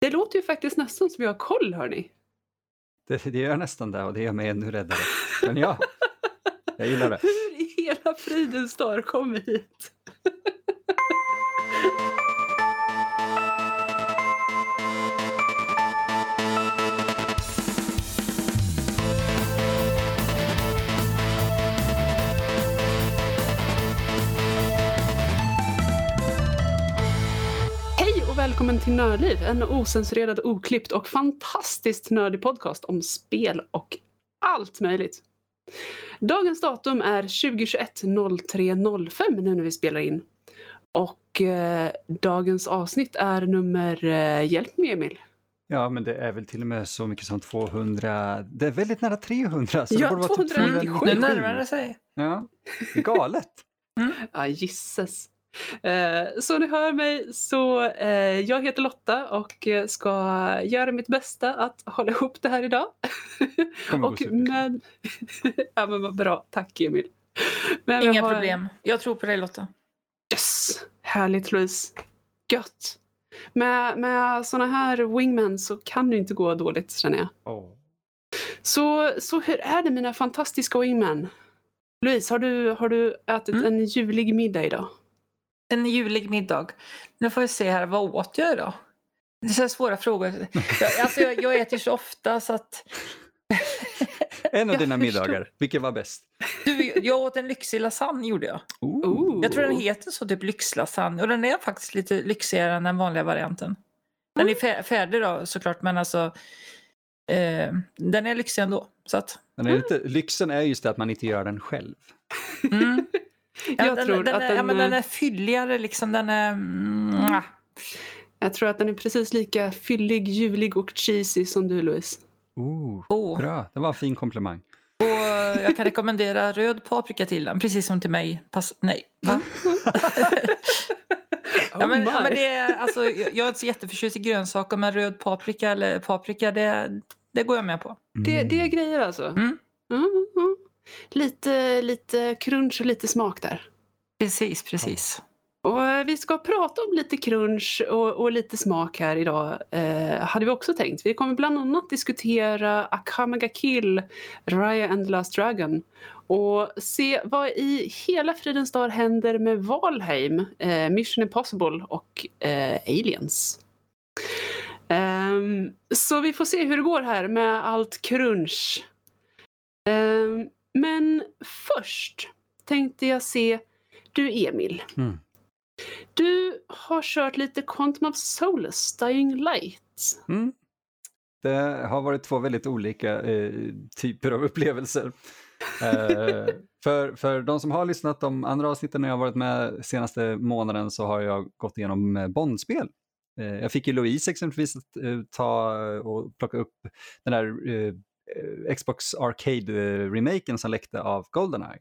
Det låter ju faktiskt nästan som jag har koll hörni. Det, det gör nästan det och det gör mig ännu räddare. Men ja, jag gillar det. Hur i hela fridens dag kom vi hit? Välkommen till Nördliv, en osensurerad, oklippt och fantastiskt nördig podcast om spel och allt möjligt. Dagens datum är 2021 03 05 nu när vi spelar in. Och eh, dagens avsnitt är nummer, eh, hjälp mig Emil. Ja, men det är väl till och med så mycket som 200. Det är väldigt nära 300. Så Ja, det borde vara typ 297. 297. Nu närmar det sig. Ja, det är galet. Ja, gisses. Eh, så ni hör mig, så eh, jag heter Lotta och eh, ska göra mitt bästa att hålla ihop det här idag. Och med... ja, men vad bra, tack Emil. Men Inga har- problem. Jag tror på dig Lotta. Yes! Härligt Louise. Gött. Med, med såna här wingmen så kan det inte gå dåligt känner jag. Åh. Så, så hur är det mina fantastiska wingmen? Louise, har du, har du ätit Mm. en julig middag idag? En julig middag. Nu får vi se här, vad åt jag idag? Det är så svåra frågor. Jag, alltså jag, jag äter så ofta så att... En av dina middagar, vilken var bäst? Du, jag åt en lyxig lasagne gjorde jag. Ooh. Jag tror den heter så, typ lyxlasagne. Och den är faktiskt lite lyxigare än den vanliga varianten. Den är fär, färdig då såklart, men alltså... Eh, den är lyxig ändå. Så att... Men är inte, lyxen är just det att man inte gör den själv. Mm. Ja, Jag den, tror den, att är, den, ja, men den eh, är fylligare liksom. Den är... Mm, Jag tror att den är precis lika fyllig, julig och cheesy som du Louise. Oh, Åh. Bra, det var en fin komplimang. Och jag kan rekommendera röd paprika till den, precis som till mig. Pass, nej, va? ja, men, ja, men det är, alltså, jag är inte så jätteförtjust i grönsaker, men röd paprika eller paprika, det, det går jag med på. det, det är grejer alltså? Mm. Mm, mm. Lite, lite crunch och lite smak där. Precis, precis. Och eh, vi ska prata om lite crunch och, och lite smak här idag, eh, hade vi också tänkt. Vi kommer bland annat diskutera Akamaga Kill, Raya and the Last Dragon och se vad i hela fridens dag händer med Valheim, eh, Mission Impossible och eh, Aliens. Ehm, så vi får se hur det går här med allt crunch. Ehm, men först tänkte jag se, du Emil. Mm. Du har kört lite Quantum of Solace, Dying Light. Mm. Det har varit två väldigt olika eh, typer av upplevelser. Eh, för, för de som har lyssnat de andra avsnitten när jag har varit med senaste månaden så har jag gått igenom eh, Bondspel. Eh, jag fick ju Louise exempelvis att eh, ta och plocka upp den där eh, Xbox Arcade-remaken som läckte av Goldeneye.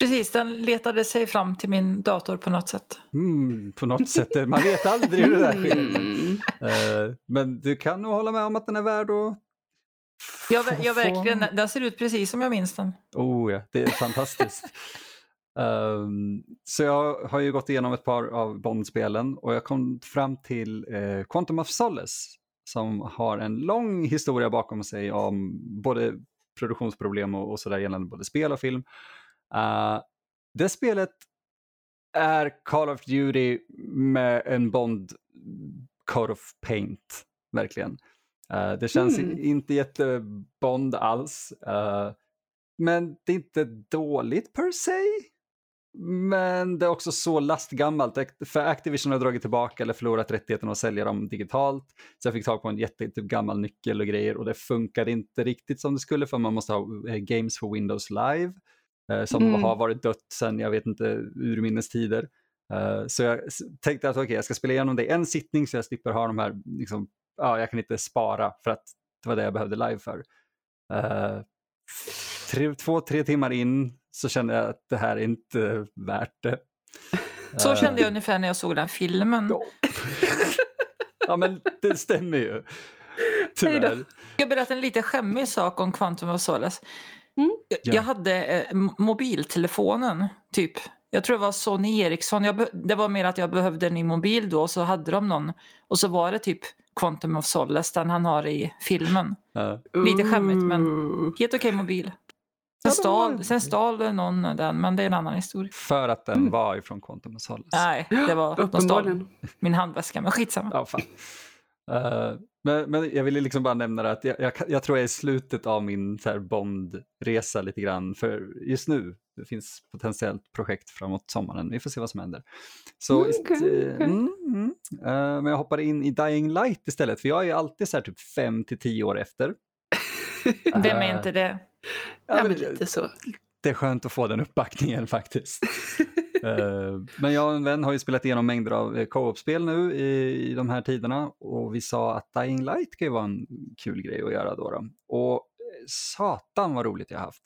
Precis, den letade sig fram till min dator på något sätt. Mm, på något sätt, man vet aldrig hur det där sker. Mm. Eh, men du kan nog hålla med om att den är värd att jag få- verkligen, den ser ut precis som jag minns den. Oh ja, det är fantastiskt. Ehm, så jag har ju gått igenom ett par av Bond-spelen och jag kom fram till eh, Quantum of Solace som har en lång historia bakom sig om både produktionsproblem och, och sådär gällande både spel och film. Uh, det spelet är Call of Duty med en Bond coat of paint, verkligen. Eh, det känns Mm. inte jättebond alls. eh, men det är inte dåligt per se. Men det är också så lastgammalt. För Activision har dragit tillbaka eller förlorat rättigheten att sälja dem digitalt. Så jag fick tag på en jätte typ, gammal nyckel och grejer och det funkade inte riktigt som det skulle för man måste ha eh, Games for Windows Live. eh, Som Mm. har varit dött sedan, jag vet inte, urminnes tider. Eh, Så jag tänkte att okej, jag ska spela igenom det i en sittning så jag slipper ha de här, liksom, ja, jag kan inte spara för att det var det jag behövde live för. Eh, tre, två, tre timmar in så kände jag att det här är inte värt det. Så Eh, kände jag ungefär när jag såg den filmen. ja. ja, men det stämmer ju. Tyvärr. Jag berätta en lite skämmig sak om Quantum of Solace. Mm. Jag, Ja. jag hade eh, mobiltelefonen, typ. Jag tror det var Sony Ericsson. Jag det var mer att jag behövde en ny mobil då och så hade de någon. Och så var det typ Quantum of Solace, den han har i filmen. Ja. Lite skämmigt, men-. Helt okej mobil. Sen stal, sen stal någon den, men det är en annan historia. För att den Mm. var ifrån Quantum of Solace. Nej, det var, de stal min handväska, men skitsamma. Ja, fan. Eh, men, men jag ville liksom bara nämna det att jag, jag, jag tror jag är i slutet av min Bond-resa lite grann. För just nu, det finns potentiellt projekt framåt sommaren. Vi får se vad som händer. Så, Mm, ist- okej, eh, mm, mm. Eh, men jag hoppade in i Dying Light istället, för jag är alltid så här typ fem till tio år efter. Vem är Eh, inte det? Ja, men lite så. det är skönt att få den uppbackningen faktiskt. Eh, Men jag och en vän har ju spelat igenom mängder av eh, co-op-spel nu i, i de här tiderna och vi sa att Dying Light kan ju vara en kul grej att göra då. då. Och satan vad roligt jag har haft.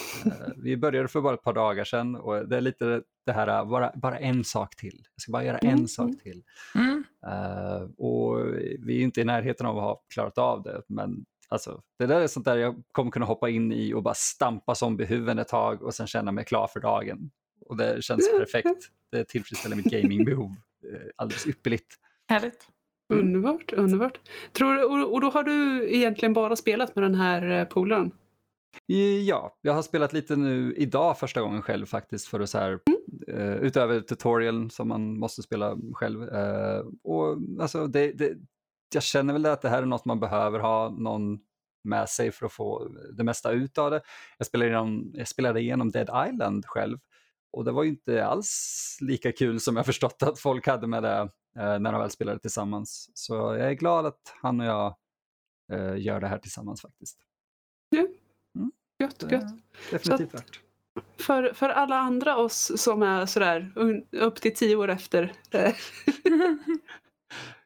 Vi började för bara ett par dagar sedan och det är lite det här, bara, bara en sak till. Jag ska bara göra en Mm, sak till. Mm. Eh, och vi är inte i närheten av att ha klarat av det, men alltså, det där är sånt där jag kommer kunna hoppa in i och bara stampa zombiehuvuden ett tag och sen känna mig klar för dagen. Och det känns perfekt. Det tillfredsställer mitt gamingbehov eh, alldeles ypperligt. Härligt. Underbart, underbart. Tror, och, och då har du egentligen bara spelat med den här eh, polaren? Ja, jag har spelat lite nu idag första gången själv faktiskt för att så här, eh, utöver tutorialen som man måste spela själv. och alltså det, det, jag känner väl att det här är något man behöver ha någon med sig för att få det mesta ut av det. Jag spelade igenom, jag spelade igenom Dead Island själv och det var ju inte alls lika kul som jag förstått att folk hade med det eh, när de väl spelade tillsammans. Så jag är glad att han och jag eh, gör det här tillsammans faktiskt. Gött, Det är gött. Definitivt värt. För, för alla andra oss som är sådär upp till tio år efter.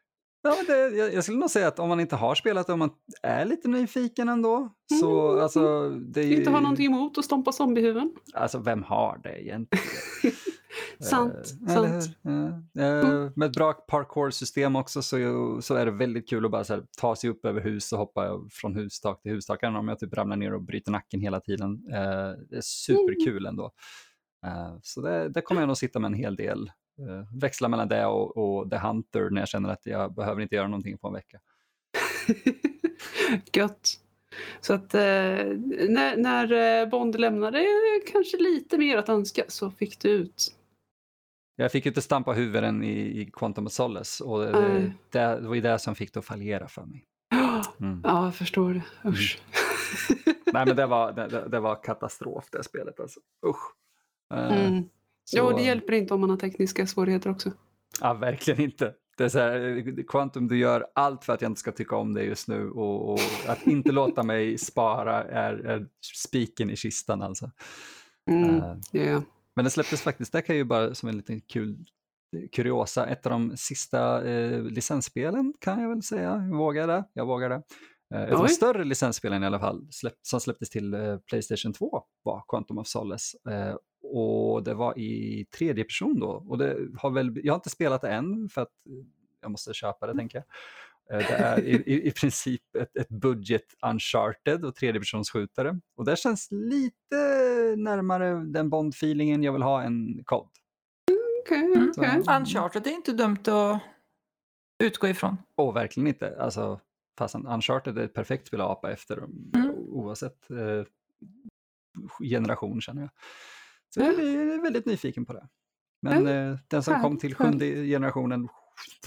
Ja, det, jag, jag skulle nog säga att om man inte har spelat om man är lite nyfiken ändå, så Mm, alltså, det är ju, Inte har någonting emot att stompa zombiehuvuden. alltså vem har det egentligen? Sant, eller sant. hur? Eh, eh, Med ett bra parkour-system också så, så är det väldigt kul att bara här, ta sig upp över hus och hoppa från hustak till hustak. Om jag typ ramlar ner och bryter nacken hela tiden. Eh, det är superkul ändå. Eh, så det, det kommer jag nog sitta med en hel del. Eh, växla mellan det och, och The Hunter när jag känner att jag behöver inte göra någonting på en vecka. Gött. Så att eh, när, när eh, Bond lämnade kanske lite mer att önska så fick du ut. Jag fick ju inte stampa huvuden i, i Quantum of Solace och det, det, det var ju det som fick det att fallera för mig. Mm. Ja, jag förstår det. Usch. Nej men det var, det, det- var katastrof det spelet alltså. Usch. Eh, Mm. Så- Ja, det hjälper inte om man har tekniska svårigheter också. Ja, verkligen inte. Det är så här, eh, Quantum, du gör allt för att jag inte ska tycka om det just nu och, och att inte låta mig spara är, är spiken i kistan alltså. Mm. Eh, Ja. Men det släpptes faktiskt, det kan jag ju bara som en liten kul kuriosa, ett av de sista eh, licensspelen kan jag väl säga, jag vågar det, jag vågar det. Eh, ett av de större licensspelen i alla fall, släpp, som släpptes till eh, Playstation 2 var Quantum of Solace. Eh, och det var i tredje person då. Och det har väl, jag har inte spelat det än för att eh, jag måste köpa det tänker jag. Eh, Det är i, i, i princip ett, ett budget uncharted och tredjepersonsskjutare. Och det känns lite närmare den Bond-feelingen jag vill ha än COD. Okej, Mm. okej. Uncharted är inte dumt att utgå ifrån. Och verkligen inte. Alltså, fastän Uncharted är ett perfekt spel att apa efter Mm. oavsett eh, generation känner jag. Så jag Ja. är väldigt nyfiken på det. Men eh, den som kom till sjunde generationen,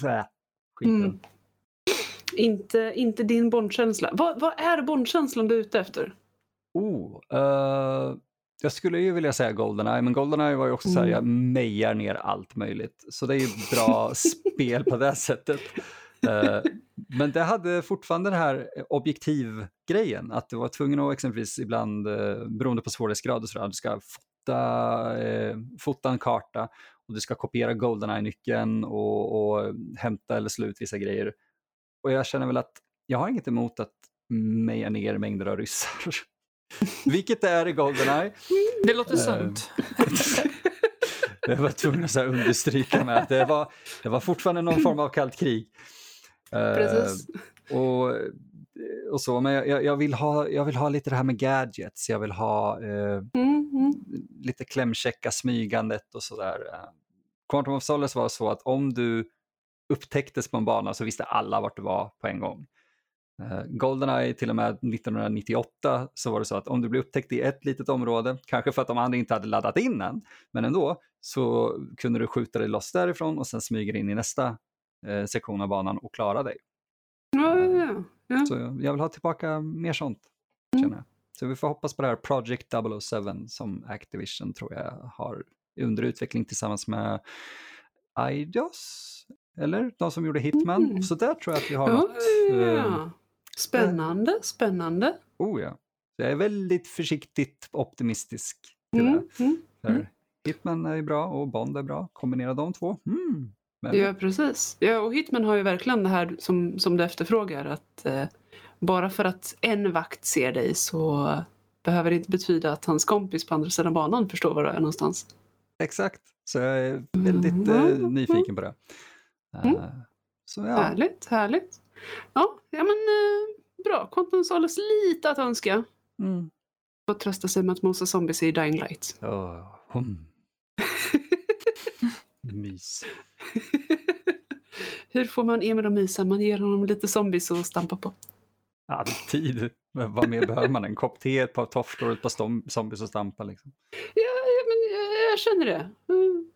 blä, skit i den. Mm. Inte, inte din Bondkänsla. Vad, vad är Bondkänslan du är ute efter? Oh, eh, jag skulle ju vilja säga Goldeneye, men Goldeneye var ju också så här, Mm. jag mejar ner allt möjligt. Så det är ju bra spel på det sättet. Eh, men det hade fortfarande den här objektivgrejen, att du var tvungen att exempelvis ibland, eh, beroende på svårighetsgrad, och så där, du ska fota, eh, fota en karta och du ska kopiera Goldeneye-nyckeln och, och hämta eller slå ut vissa grejer. Och jag känner väl att jag har inget emot att meja ner mängder av ryssar. Vilket det är i Goldeneye. Det låter Eh, sunt. Jag var tvungen att understryka med att det var, det var fortfarande någon form av kallt krig. Precis. och, och så, men jag, jag, vill ha, jag vill ha lite det här med gadgets, jag vill ha eh, Mm, mm. lite klämkäcka smygandet och sådär. Eh, Quantum of Solace var så att om du upptäcktes på en bana så visste alla vart det var på en gång. Uh, Goldeneye till och med 1998 så var det så att om du blev upptäckt i ett litet område, kanske för att de andra inte hade laddat in den, men ändå, så kunde du skjuta dig loss därifrån och sen smyga in i nästa uh, sektion av banan och klara dig. Ja. Så jag vill ha tillbaka mer sånt. Mm. Känner jag. Så vi får hoppas på det här Project 007 som Activision tror jag har under utveckling tillsammans med Eidos, eller de som gjorde Hitman. Mm. Så där tror jag att vi har Ja, något. ja, eh. Spännande, spännande. Oh ja. Jag är väldigt försiktigt optimistisk till Mm, det. mm. Mm. Hitman är bra och Bond är bra. Kombinera de två. Mm. Men, Ja, precis. Ja, och Hitman har ju verkligen det här som, som du efterfrågar. Att eh, bara för att en vakt ser dig så behöver det inte betyda att hans kompis på andra sidan banan förstår var du är någonstans. Exakt. Så jag är väldigt eh, Mm. nyfiken på det. Mm. Eh, så ja. Härligt, härligt. Ja, ja men eh, bra. Quantum Solace lite att önska. Mm. Och trösta sig med att mosa zombies i Dying Light. Oh, hum. Mys. Hur får man Emil att mysa? Man ger honom lite zombies att stampa på. Alltid. Men Vad mer behöver man? En kopp te, ett par tofflor och ett par zombies och stampa. Liksom. Ja, ja men jag, jag känner det. Mm.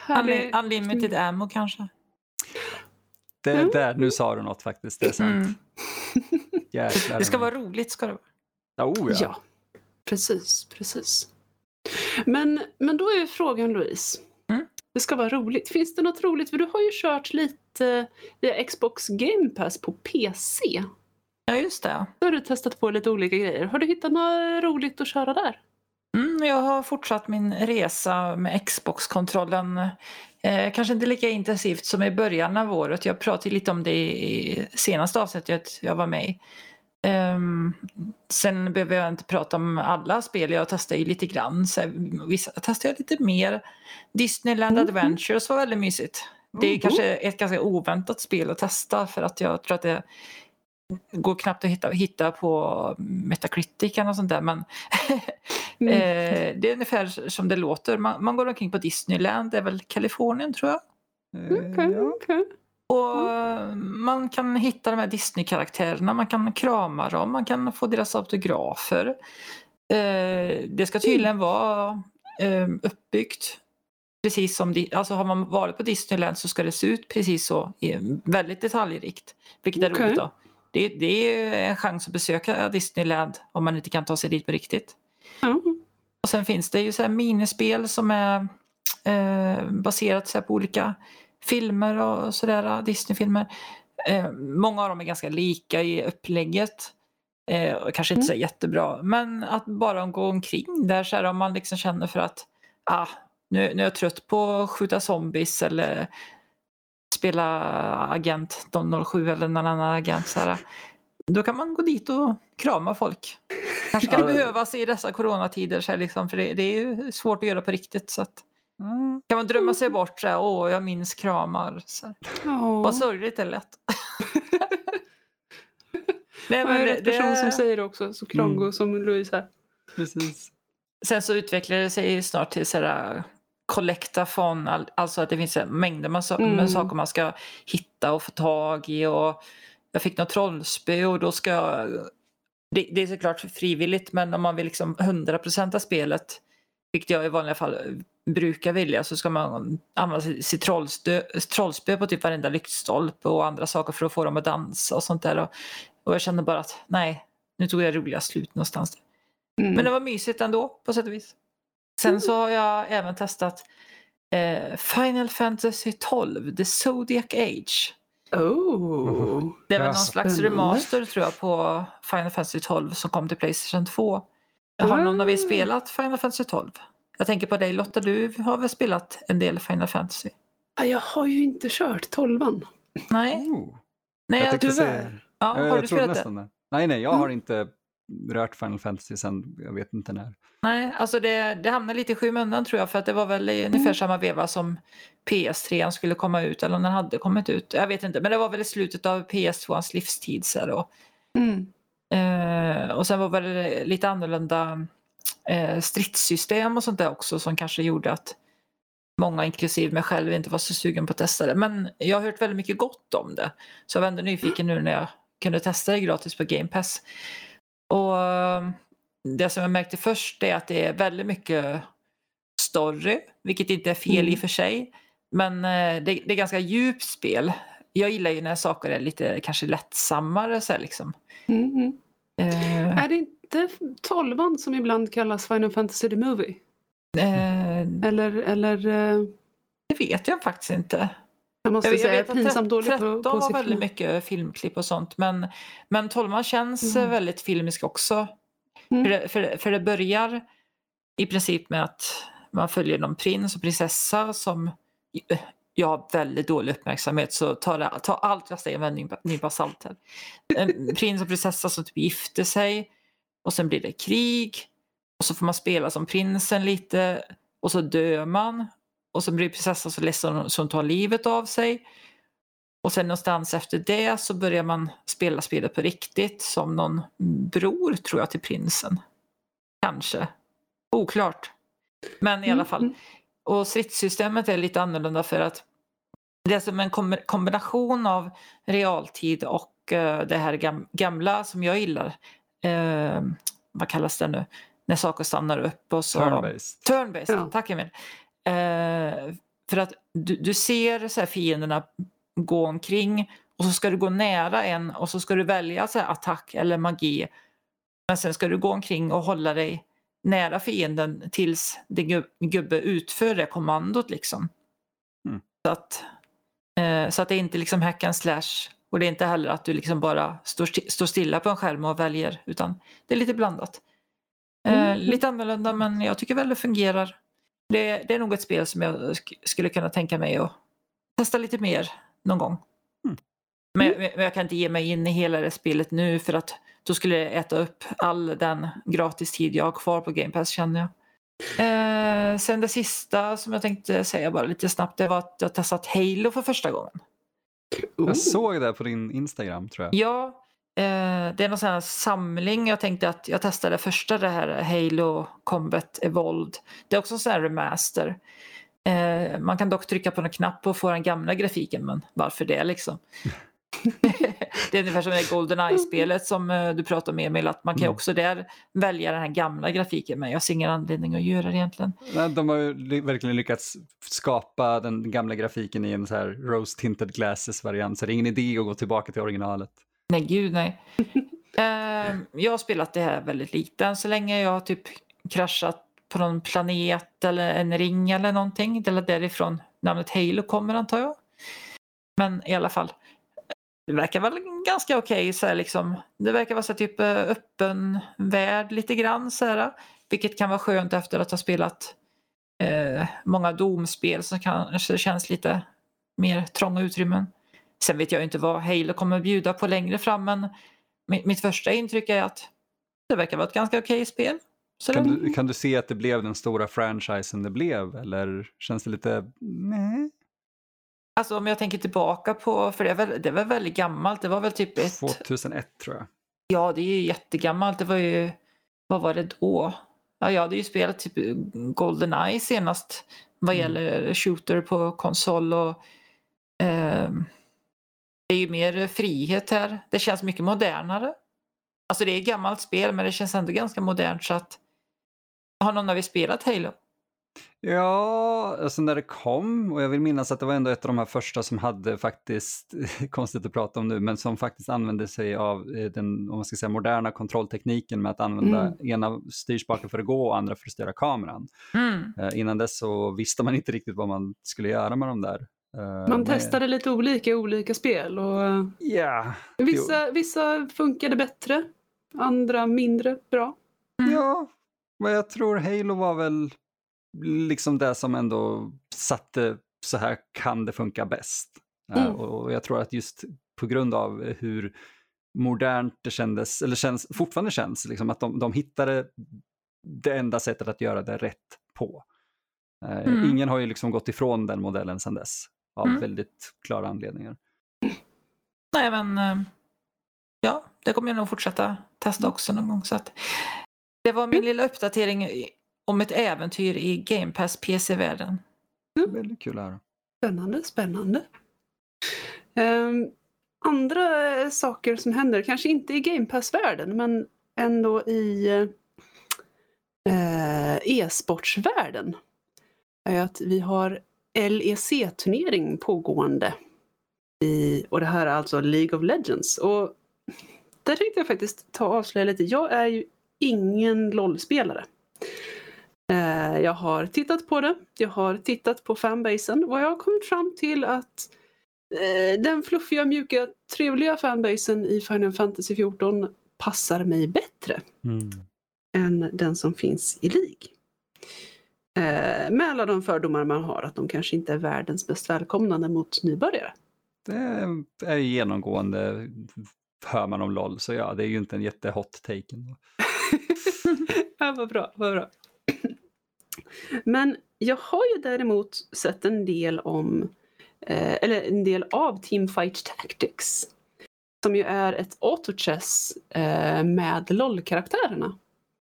Härlig. Unli- Unlimited ammo kanske? Det, Mm. där, nu sa du något faktiskt. Det är sant. Mm. Jäklar. Det ska vara roligt ska det vara. Ja, Oh, ja. Ja, precis, precis. Men, men då är frågan Louise. Det ska vara roligt. Finns det något roligt? För du har ju kört lite via Xbox Game Pass på PC. Ja, just det. Då har du testat på lite olika grejer. Har du hittat något roligt att köra där? Mm, jag har fortsatt min resa med Xbox-kontrollen. Eh, kanske inte lika intensivt som i början av året. Jag pratade lite om det i senaste avsnittet jag var med i. Ehm, sen behöver jag inte prata om alla spel. Jag testar ju lite grann. Så vissa testar jag lite mer. Disneyland Mhm. Adventures var väldigt mysigt. Det är Mhm. kanske ett ganska oväntat spel att testa för att jag tror att det går knappt att hitta, hitta på Metacritic eller sånt där. Men Mm. Eh, det är ungefär som det låter. Man, man går omkring på Disneyland, det är väl Kalifornien tror jag. Eh, Okej, ja. okej. Och eh, man kan hitta de här Disney-karaktärerna, man kan krama dem, man kan få deras autografer. Eh, det ska tydligen vara eh, uppbyggt precis som, alltså har man varit på Disneyland så ska det se ut precis så, väldigt detaljrikt. Vilket är Okej. roligt då. Det, det är en chans att besöka Disneyland om man inte kan ta sig dit på riktigt. Ja. Och sen finns det ju så här minispel som är eh, baserat så på olika filmer och sådär, Disney-filmer. Eh, många av dem är ganska lika i upplägget. Eh, och kanske inte så jättebra, men att bara gå omkring där så här om man liksom känner för att ah, nu, nu är jag trött på att skjuta zombies eller spela agent 007 eller någon annan agent. Så här. Då kan man gå dit och krama folk. Kanske kan det behövas i dessa coronatider, så här, liksom, för det, det är ju svårt att göra på riktigt. Så att, Mm. kan man drömma sig bort så här, åh jag minns kramar. Så. Ja. Vad sorgligt det lät. Nej, Jag är men det, rätt person det, som säger det också, så krånglig Mm. som Louise här. Precis. Sen så utvecklar det sig snart till collecta fond, all- alltså att det finns mängder med, so- Mm. med saker man ska hitta och få tag i. Och jag fick något trollspö och då ska jag, det, det är såklart frivilligt men om man vill liksom 100% av spelet, vilket jag i vanliga fall brukar vilja, så ska man använda sitt- trollspö, på typ varenda lyktstolpe och andra saker för att få dem att dansa och sånt där. Och, och jag kände bara att nej, nu tog jag roliga slut någonstans. Mm. Men det var mysigt ändå på sätt och vis. Sen så har jag även testat eh, Final Fantasy 12, The Zodiac Age. Oh. Det Ja, någon slags remaster tror jag på Final Fantasy 12 som kom till Playstation 2. Har någon av er Mm. spelat Final Fantasy 12? Jag tänker på dig Lotta, du har väl spelat en del Final Fantasy? Ja, Jag har ju inte kört tolvan. Nej, Oh. nej Jag jag, säga- Ja, Ja, har jag du spelat det? nästan det. Nej, nej, jag Mm. har inte rört Final Fantasy sen jag vet inte när. Nej, alltså det, det hamnade lite i skymundan tror jag för att det var väl i ungefär Mm. samma veva som PS3 skulle komma ut eller om den hade kommit ut. Jag vet inte, men det var väl i slutet av PS2ans livstid. Så. Mm. Eh, och sen var väl lite annorlunda eh, stridssystem och sånt där också som kanske gjorde att många, inklusive mig själv, inte var så sugen på att testa det. Men jag har hört väldigt mycket gott om det. Så jag var ändå nyfiken nu när jag kunde testa det gratis på Game Pass. Och eh, det som jag märkte först är att det är väldigt mycket story, vilket inte är fel Mm. i och för sig. Men eh, det, det är ganska djupt spel. Jag gillar ju när saker är lite kanske lättsammare. Så här, liksom. Mm. Eh, Är det inte tolvan som ibland kallas Final Fantasy the Movie? eh, Eller, eller eh, det vet jag faktiskt inte. jag måste Jag, säga, vet jag att pinsamt dålig 13 på, på var siffrorna. väldigt mycket filmklipp och sånt. Men, men 12 känns Mm. väldigt filmisk också. Mm. För, det, för, för det börjar i princip med att man följer någon prins och prinsessa som jag har väldigt dålig uppmärksamhet så ta, det, ta allt jag säger med en nypa- salt prins och prinsessa som typ gifter sig och sen blir det krig och så får man spela som prinsen lite och så dör man och så blir prinsessan så ledsen hon tar livet av sig. Och sen någonstans efter det så börjar man spela spelet på riktigt som någon bror tror jag till prinsen. Kanske. Oklart. Men i alla Mm, fall. mm. Och stridssystemet är lite annorlunda för att det är som en kom- kombination av realtid och eh, det här gam- gamla som jag gillar. Eh, vad kallas det nu? När saker stannar upp och så... Turn-based. Turn-based, Ja. tack Emil. Eh, för att du, du ser så här fienderna gå omkring och så ska du gå nära en och så ska du välja så här attack eller magi. Men sen ska du gå omkring och hålla dig nära fienden tills din gub- gubbe utför det kommandot liksom. Mm. Så, att, eh, så att det är inte liksom hack and slash och det är inte heller att du liksom bara står, sti- står stilla på en skärm och väljer utan det är lite blandat. Eh, Mm. Lite annorlunda men jag tycker väl det fungerar. Det, det är nog ett spel som jag sk- skulle kunna tänka mig att testa lite mer någon gång. Mm. Men, men men jag kan inte ge mig in i hela det spelet nu för att då skulle jag äta upp all den gratis tid jag har kvar på Game Pass känner jag. Eh, sen det sista som jag tänkte säga bara lite snabbt det var att jag testat Halo för första gången. Oh. Jag såg det på din Instagram tror jag. Ja, eh, det är någon sån här samling. Jag tänkte att jag testade första det här Halo Combat Evolved. Det är också en sån här remaster. Eh, man kan dock trycka på en knapp och få den gamla grafiken men varför det liksom? det är ungefär som det Goldeneye-spelet som eh, du pratade med Emil att man kan Mm. också där välja den här gamla grafiken men jag ser ingen anledning att göra det egentligen. Nej, De har ju verkligen lyckats skapa den gamla grafiken i en så här rose tinted glasses variant så det är ingen idé att gå tillbaka till originalet. Nej, gud nej. Eh, jag har spelat det här väldigt lite än så länge. Jag har typ kraschat på någon planet eller en ring eller någonting. Det är därifrån namnet Halo kommer antar jag. Men i alla fall. Det verkar väl ganska okej. så här liksom. Det verkar vara så här, typ eh, öppen värld lite grann. Så här, vilket kan vara skönt efter att ha spelat eh, många domspel som kanske känns lite mer trånga utrymmen. Sen vet jag inte vad Halo kommer bjuda på längre fram men mi- mitt första intryck är att det verkar vara ett ganska okej spel. Så Kan du, kan du se att det blev den stora franchisen det blev eller känns det lite nej? Alltså om jag tänker tillbaka på, för det är, väl, det var väldigt gammalt, det var väl typ ett, 2001 tror jag. ja det är ju jättegammalt, det var ju, vad var det då? Ja, jag hade ju spelat typ Goldeneye senast vad Mm. gäller shooter på konsol och ehm, det är ju mer frihet här. Det känns mycket modernare. Alltså det är gammalt spel men det känns ändå ganska modernt så att har någon av er spelat Halo? Ja, alltså när det kom och jag vill minnas att det var ändå ett av de här första som hade faktiskt, konstigt att prata om nu, men som faktiskt använde sig av eh, den om man ska säga, moderna kontrolltekniken med att använda Mm. ena styrspaken för att gå och andra för att styra kameran. Mm. Eh, innan dess så visste man inte riktigt vad man skulle göra med de där. Eh, Man testade lite olika i olika spel och Ja, vissa, vissa funkade bättre, andra mindre bra. Mm. Ja, men jag tror Halo var väl liksom det som ändå satte så här kan det funka bäst. Eh, Mm. Och jag tror att just på grund av hur modernt det kändes, eller känns, fortfarande känns, liksom att de, de hittade det enda sättet att göra det rätt på. Eh, Mm. Ingen har ju liksom gått ifrån den modellen sedan dess av Mm. väldigt klara anledningar. Nej men eh, ja, det kommer jag nog fortsätta testa också någon gång. Så att, det var min lilla uppdatering om ett äventyr i Game Pass PC-världen. Ja. Väldigt kul att höra. Spännande, spännande. Ehm, andra eh, saker som händer, kanske inte i Game Pass-världen, men ändå i eh, e-sportsvärlden, är att vi har LEC-turnering pågående. I, och det här är alltså League of Legends. Och där tänkte jag faktiskt ta och avslöja lite. Jag är ju ingen LOL-spelare. Eh, jag har tittat på det, jag har tittat på fanbasen och jag har kommit fram till att eh, den fluffiga, mjuka, trevliga fanbasen i Final Fantasy 14 passar mig bättre Mm. än den som finns i League. Eh, med alla de fördomar man har att de kanske inte är världens mest välkomnande mot nybörjare. Det är ju genomgående, hör man om LOL, så ja, det är ju inte en jättehot take. ändå. ja, vad bra, vad bra. Men jag har ju däremot sett en del om, eh, eller en del av Teamfight Tactics. Som ju är ett autochess eh, med LOL-karaktärerna.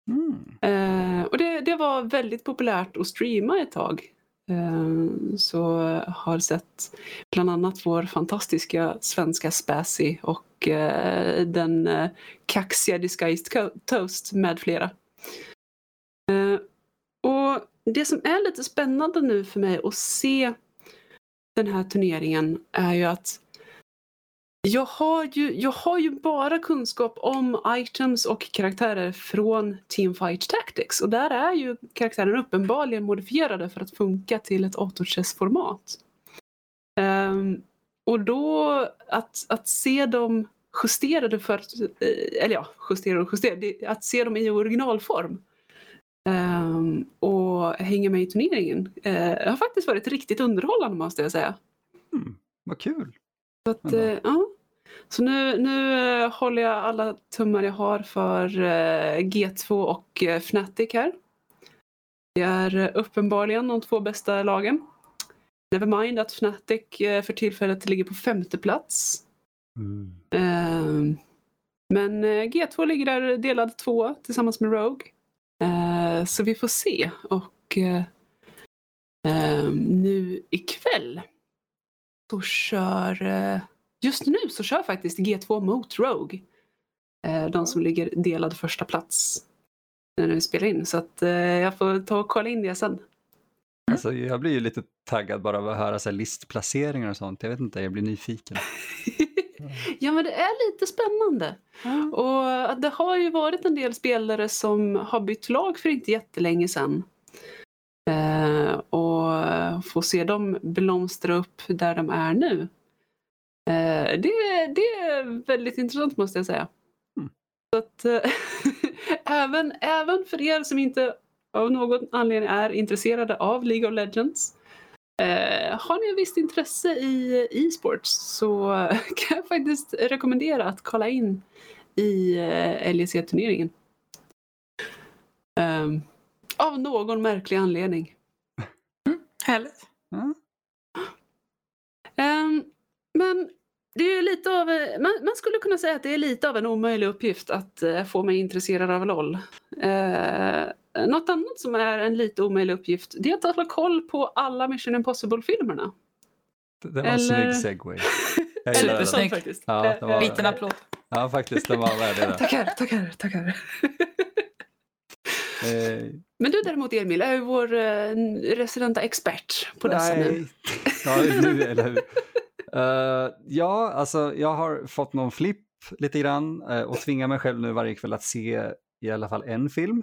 Mm. Eh, och det, det var väldigt populärt att streama ett tag. Eh, så har sett bland annat vår fantastiska svenska Spazzy och eh, den eh, kaxiga Disguised Toast med flera. Det som är lite spännande nu för mig att se den här turneringen är ju att jag har ju, jag har ju bara kunskap om items och karaktärer från Teamfight Tactics och där är ju karaktärerna uppenbarligen modifierade för att funka till ett autochess-format. Um, och då att, att se dem justerade för, eh, eller ja, justerade och justerade, att se dem i originalform um, och hänga med i turneringen eh, har faktiskt varit riktigt underhållande måste jag säga. Mm. Vad kul! Så, att, eh, ja. så nu, nu eh, håller jag alla tummar jag har för eh, G2 och Fnatic här. Det är uppenbarligen de två bästa lagen. Nevermind att Fnatic för tillfället ligger på femte plats. Mm. Eh, men eh, G2 ligger där delad två tillsammans med Rogue. Eh, så vi får se. Och eh, eh, nu ikväll så kör, eh, just nu så kör faktiskt G2 mot Rogue. Eh, de som ligger delad första plats när vi spelar in. Så att jag får ta och kolla in det sen. Alltså, jag blir ju lite taggad bara av att höra så listplaceringar och sånt. Jag vet inte, jag blir nyfiken. ja men det är lite spännande. Och det har ju varit en del spelare som har bytt lag för inte jättelänge sedan. Eh, och få se dem blomstra upp där de är nu. Eh, det, det är väldigt intressant måste jag säga. Mm. Så att, eh, även, även för er som inte av någon anledning är intresserade av League of Legends Eh, har ni ett visst intresse i e-sports så kan jag faktiskt rekommendera att kolla in i eh, LEC-turneringen. Ehm, av någon märklig anledning. Härligt. Ja. Ehm, men det är lite av, eh, man, man skulle kunna säga att det är lite av en omöjlig uppgift att eh, få mig intresserad av LOL. Något annat som är en lite omöjlig uppgift det är att hålla koll på alla Mission Impossible-filmerna. Det var en Eller- snygg segway. Faktiskt. Ja, det var- Liten applåd. Ja, faktiskt, den var värd det. där. Tackar, tackar, tackar. Eh, Men du däremot Emil är ju vår eh, residenta expert på dessa nu. nej. Ja, nu, eller hur? Eh, ja, alltså jag har fått någon flipp lite grann och tvingar mig själv nu varje kväll att se i alla fall en film.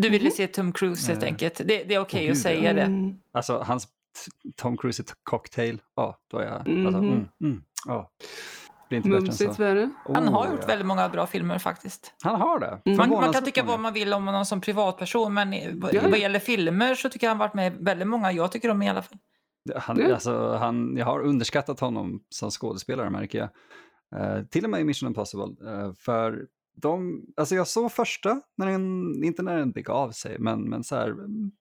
Du ville Mhm. se Tom Cruise helt enkelt. Det, det är okej Åh, att gud, säga det. Mm. Alltså hans Tom Cruise Cocktail, ja, då är jag... Alltså, Mhm. mm, mm, ja. Det blir inte bättre än Mumsigt så. värre. Han har Oh, gjort ja. väldigt många bra filmer faktiskt. Han har det. Mm. Man, man kan tycka vad man vill om honom som privatperson men Ja, vad gäller filmer så tycker jag han varit med i väldigt många jag tycker om i alla fall. Han, Ja. alltså, han, jag har underskattat honom som skådespelare märker jag. Eh, till och med i Mission Impossible. Eh, för de, alltså jag såg första, när den, inte när den begav sig, men, men så här,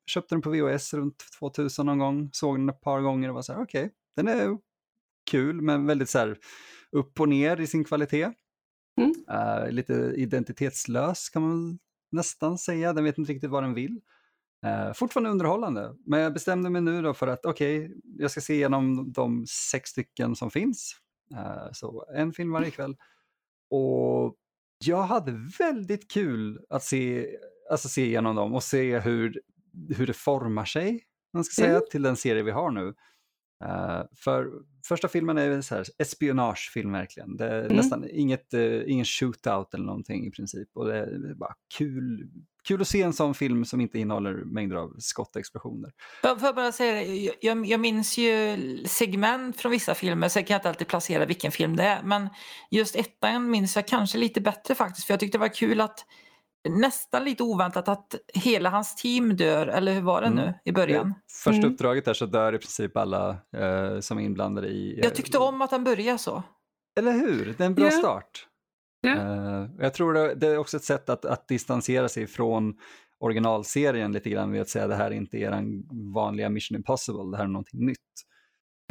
köpte den på VHS runt 2000 någon gång, såg den ett par gånger och var så här, okej, den är kul men väldigt så här upp och ner i sin kvalitet. Mm. Eh, lite identitetslös kan man nästan säga, den vet inte riktigt vad den vill. Eh, fortfarande underhållande, men jag bestämde mig nu då för att okej, okay, jag ska se igenom de sex stycken som finns. Eh, så en film varje kväll. Och jag hade väldigt kul att se, alltså se igenom dem och se hur, hur det formar sig man ska säga, mm. till den serie vi har nu. Uh, för första filmen är så här, espionagefilm verkligen. Det är mm. nästan inget, uh, ingen shootout eller någonting i princip. Och det är bara kul, kul att se en sån film som inte innehåller mängder av skottexplosioner. Får jag bara säga jag, jag minns ju segment från vissa filmer, så jag kan inte alltid placera vilken film det är. Men just ettan minns jag kanske lite bättre faktiskt, för jag tyckte det var kul att nästan lite oväntat att hela hans team dör, eller hur var det nu mm. i början? Första mm. uppdraget där så dör i princip alla eh, som är inblandade i... Eh, jag tyckte om att han började så. Eller hur? Det är en bra yeah. start. Yeah. Jag tror det, det, är också ett sätt att, att distansera sig från originalserien lite grann med att säga det här är inte er vanliga Mission Impossible, det här är någonting nytt.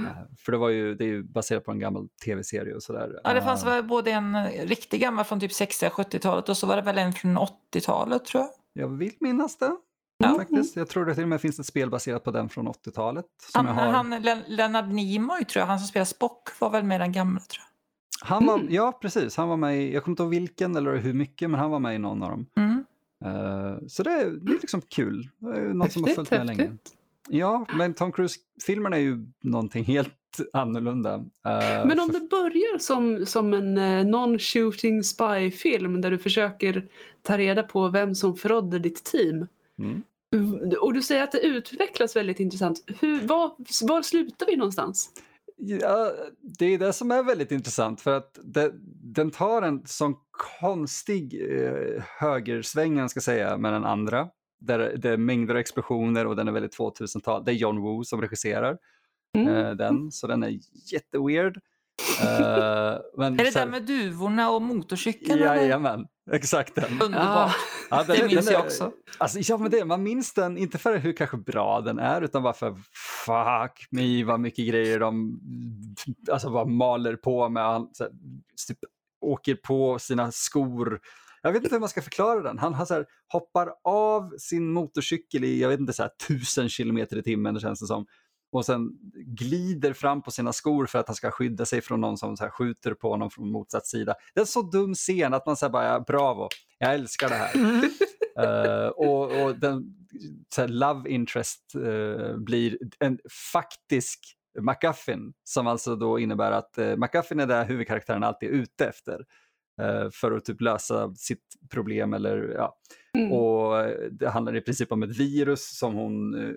Eh, för det, var ju, det är ju baserat på en gammal tv-serie och sådär. Ja, det fanns eh. väl både en riktigt gammal från typ 60-70-talet och så var det väl en från 80-talet tror jag. Jag vill minnas det. Ja. Faktiskt. Jag tror det till och med finns ett spel baserat på den från 80-talet. Han, har... han, Leonard Nimoy tror jag, han som spelar Spock var väl med den gamla tror jag. Han var, mm. Ja, precis. Han var med i, jag kommer inte ihåg vilken eller hur mycket, men han var med i någon av dem. Mm. Uh, så det är, det är liksom kul. Det är något häftigt, som har följt med häftigt. länge. Ja, men Tom Cruise-filmerna är ju någonting helt annorlunda. Uh, men om för... det börjar som, som en uh, non-shooting spy-film där du försöker ta reda på vem som förrådde ditt team. Mm. Och du säger att det utvecklas väldigt intressant. Hur, var, var slutar vi någonstans? Ja, det är det som är väldigt intressant för att det, den tar en sån konstig eh, högersväng, ska säga, med den andra där det är mängder av explosioner och den är väldigt 2000-tal. Det är John Woo som regisserar mm. uh, den, så den är jätteweird. Uh, men är det där med duvorna och motorcykeln? Jajamän, exakt den. Underbart. Ja, den, det minns jag också. Alltså, ja, men det, man minns den, inte för hur kanske bra den är, utan bara för fuck me vad mycket grejer de alltså, bara maler på med. Han, här, typ, åker på sina skor jag vet inte hur man ska förklara den. Han, han här, hoppar av sin motorcykel i, jag vet inte, så här, tusen kilometer i timmen det känns det som. Och sen glider fram på sina skor för att han ska skydda sig från någon som så skjuter på honom från motsatt sida. Det är en så dum scen att man säger bara, bravo, jag älskar det här. uh, och, och, den så love interest uh, blir en faktisk McGuffin som alltså då innebär att uh, McGuffin är det huvudkaraktären alltid är ute efter. Eh, för att typ lösa sitt problem. Eller, ja. Mm. Och det handlar i princip om ett virus som hon eh,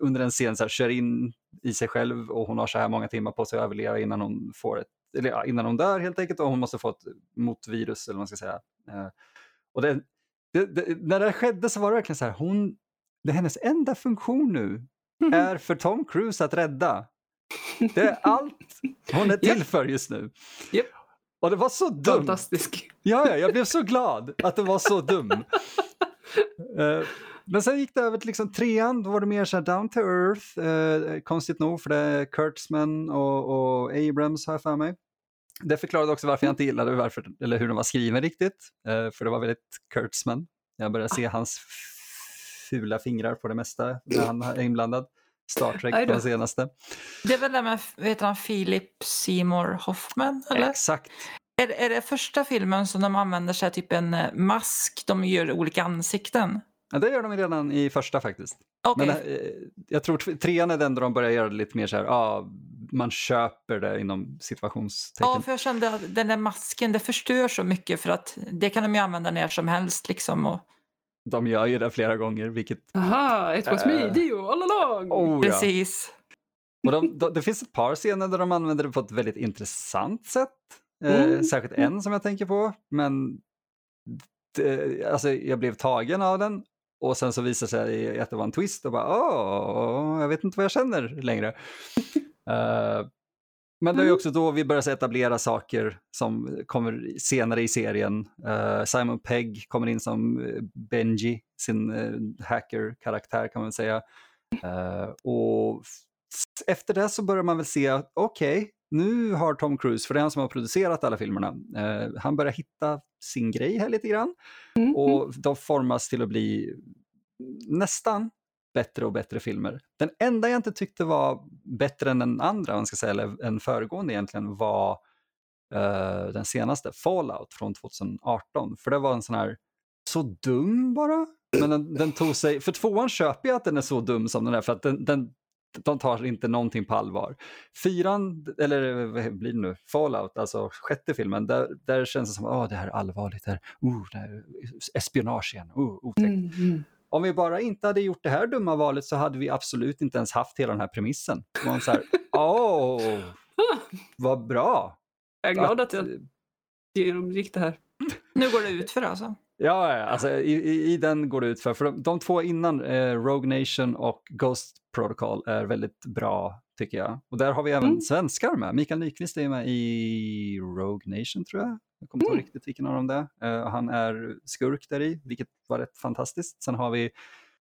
under en scen så här, kör in i sig själv och hon har så här många timmar på sig att överleva innan hon får ett eller innan hon dör helt enkelt och hon måste få ett motvirus eller vad man ska säga. Eh, och det, det, det, när det skedde så var det verkligen så här, hon, det hennes enda funktion nu är för Tom Cruise att rädda. Det är allt hon är till för just nu. Yep. Och det var så dumt. Fantastisk. Ja, ja, jag blev så glad att det var så dum. uh, men sen gick det över till liksom trean, då var det mer så down to earth, uh, konstigt nog för det är Kurtzman och, och Abrams har jag för mig. Det förklarade också varför jag inte gillade varför, eller hur den var skriven riktigt, uh, för det var väldigt Kurtzman. Jag började se hans fula fingrar på det mesta när han är inblandad. Star Trek, den senaste. Det är väl det med vet han, Philip Seymour Hoffman? Eller? Exakt. Är, är det första filmen som de använder sig typ en eh, mask, de gör olika ansikten? Ja, det gör de redan i första faktiskt. Okay. Men äh, jag tror trean är den där de börjar göra det lite mer så här, ah, man köper det inom situationstecken. Ja, för jag kände att den där masken, det förstör så mycket för att det kan de ju använda när som helst liksom. Och de gör ju det flera gånger, vilket... Aha, it was me, Dio, all along! Oh, Precis. Och de, de, det finns ett par scener där de använder det på ett väldigt intressant sätt. Eh, mm. särskilt en som jag tänker på, men det, alltså, jag blev tagen av den och sen så visar sig att det var en twist och bara åh, jag vet inte vad jag känner längre. uh, Men det är mm. också då vi börjar etablera saker som kommer senare i serien. Uh, Simon Pegg kommer in som eh, Benji, sin uh, hacker-karaktär kan man säga. Och efter det så börjar man väl se att okej, okay, nu har Tom Cruise, för det är han som har producerat alla filmerna, han börjar hitta sin grej här lite grann. Mm. Och de formas till att bli nästan bättre och bättre filmer. Den enda jag inte tyckte var bättre än den andra, man ska säga, eller än föregående egentligen, var uh, den senaste, Fallout från 2018. För det var en sån här, så dum bara. Men den, den tog sig, för tvåan köper jag att den är så dum som den är, för att den, den de tar inte någonting på allvar. Fyran, eller vad blir det nu, Fallout, alltså sjätte filmen, där, där känns det som att oh, det här är allvarligt, det här, oh, det här är espionage igen, oh, otäckt. Mm, mm. Om vi bara inte hade gjort det här dumma valet så hade vi absolut inte ens haft hela den här premissen. Man så här, åh, oh, vad bra. Jag är glad att, att jag genomgick det här. Nu går det ut för alltså? Ja, alltså, i, i, den går det ut för. För de, de två innan, eh, Rogue Nation och Ghost Protocol, är väldigt bra tycker jag. Och där har vi även mm. svenskar med. Mikael Nyqvist är med i Rogue Nation tror jag. Jag kommer inte mm. riktigt vilken av dem det är. Uh, han är skurk där i, vilket var rätt fantastiskt. Sen har vi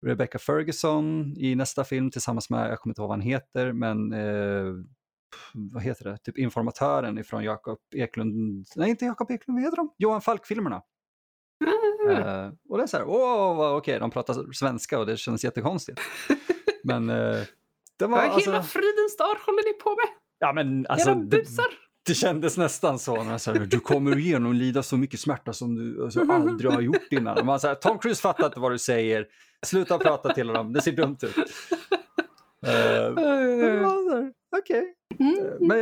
Rebecca Ferguson i nästa film tillsammans med, jag kommer inte ihåg vad han heter, men uh, vad heter det, typ informatören ifrån Jakob Eklund, nej inte Jakob Eklund, vad heter de? Johan Falk-filmerna. Uh, och det är så här, åh, okej, okay, de pratar svenska och det känns jättekonstigt. men uh, det var... Alltså... hela fridens dag håller ni på med? Ja, men alltså... Det, det kändes nästan så. När så här, du kommer igenom lida så mycket smärta som du alltså, aldrig har gjort innan. man så här, Tom Cruise fattar inte vad du säger. Sluta prata till honom, det ser dumt ut. Uh, Okej. Okay. Mm. Eh, men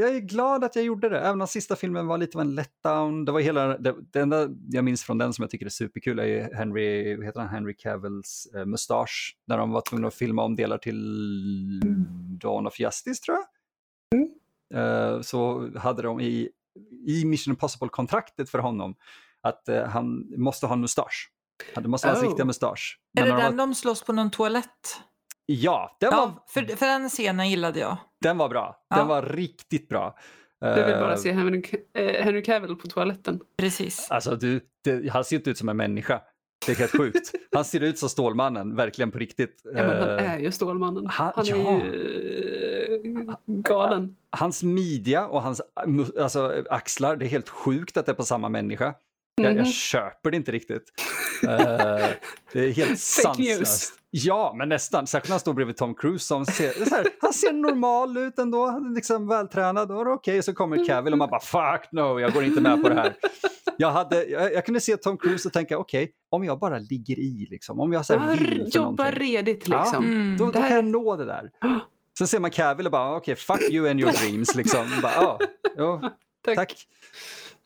jag är glad att jag gjorde det, även om sista filmen var lite av en letdown. Det, var hela, det, det enda jag minns från den som jag tycker är superkul är Henry, vad heter han, Henry Cavills uh, mustasch. När de var tvungna att filma om delar till mm. Dawn of Justice tror jag. Mm. Uh, så hade de i, i Mission Impossible-kontraktet för honom att uh, han måste ha en mustasch. Det måste vara hans oh. riktiga mustasch. Är det den var... de slåss på någon toalett? Ja, den ja, var... för, för den scenen gillade jag. Den var bra. Den ja. var riktigt bra. Du vill bara eh, se Henry, uh, Henry Cavill på toaletten. Precis. Alltså, du, det, han ser inte ut som en människa. Det är helt sjukt. Han ser ut som Stålmannen, verkligen på riktigt. Ja, men han eh, är ju Stålmannen. Han, han är ja. ju galen. Hans midja och hans alltså, axlar, det är helt sjukt att det är på samma människa. Jag, jag mhm. köper det inte riktigt. Uh, det är helt sanslöst. Ja, men nästan. Särskilt när han står bredvid Tom Cruise som ser, här, han ser normal ut ändå, liksom vältränad. Okej, okay. så kommer Cavill och man bara fuck no, jag går inte med på det här. Jag, hade, jag, jag kunde se Tom Cruise och tänka okej, okay, om jag bara ligger i, liksom, om jag så här, vill för Jobbar redigt liksom. Ja, mm, då, då kan jag nå det där. Sen ser man Cavill och bara okej, okay, fuck you and your dreams. Liksom. Bara, oh, oh, tack. tack.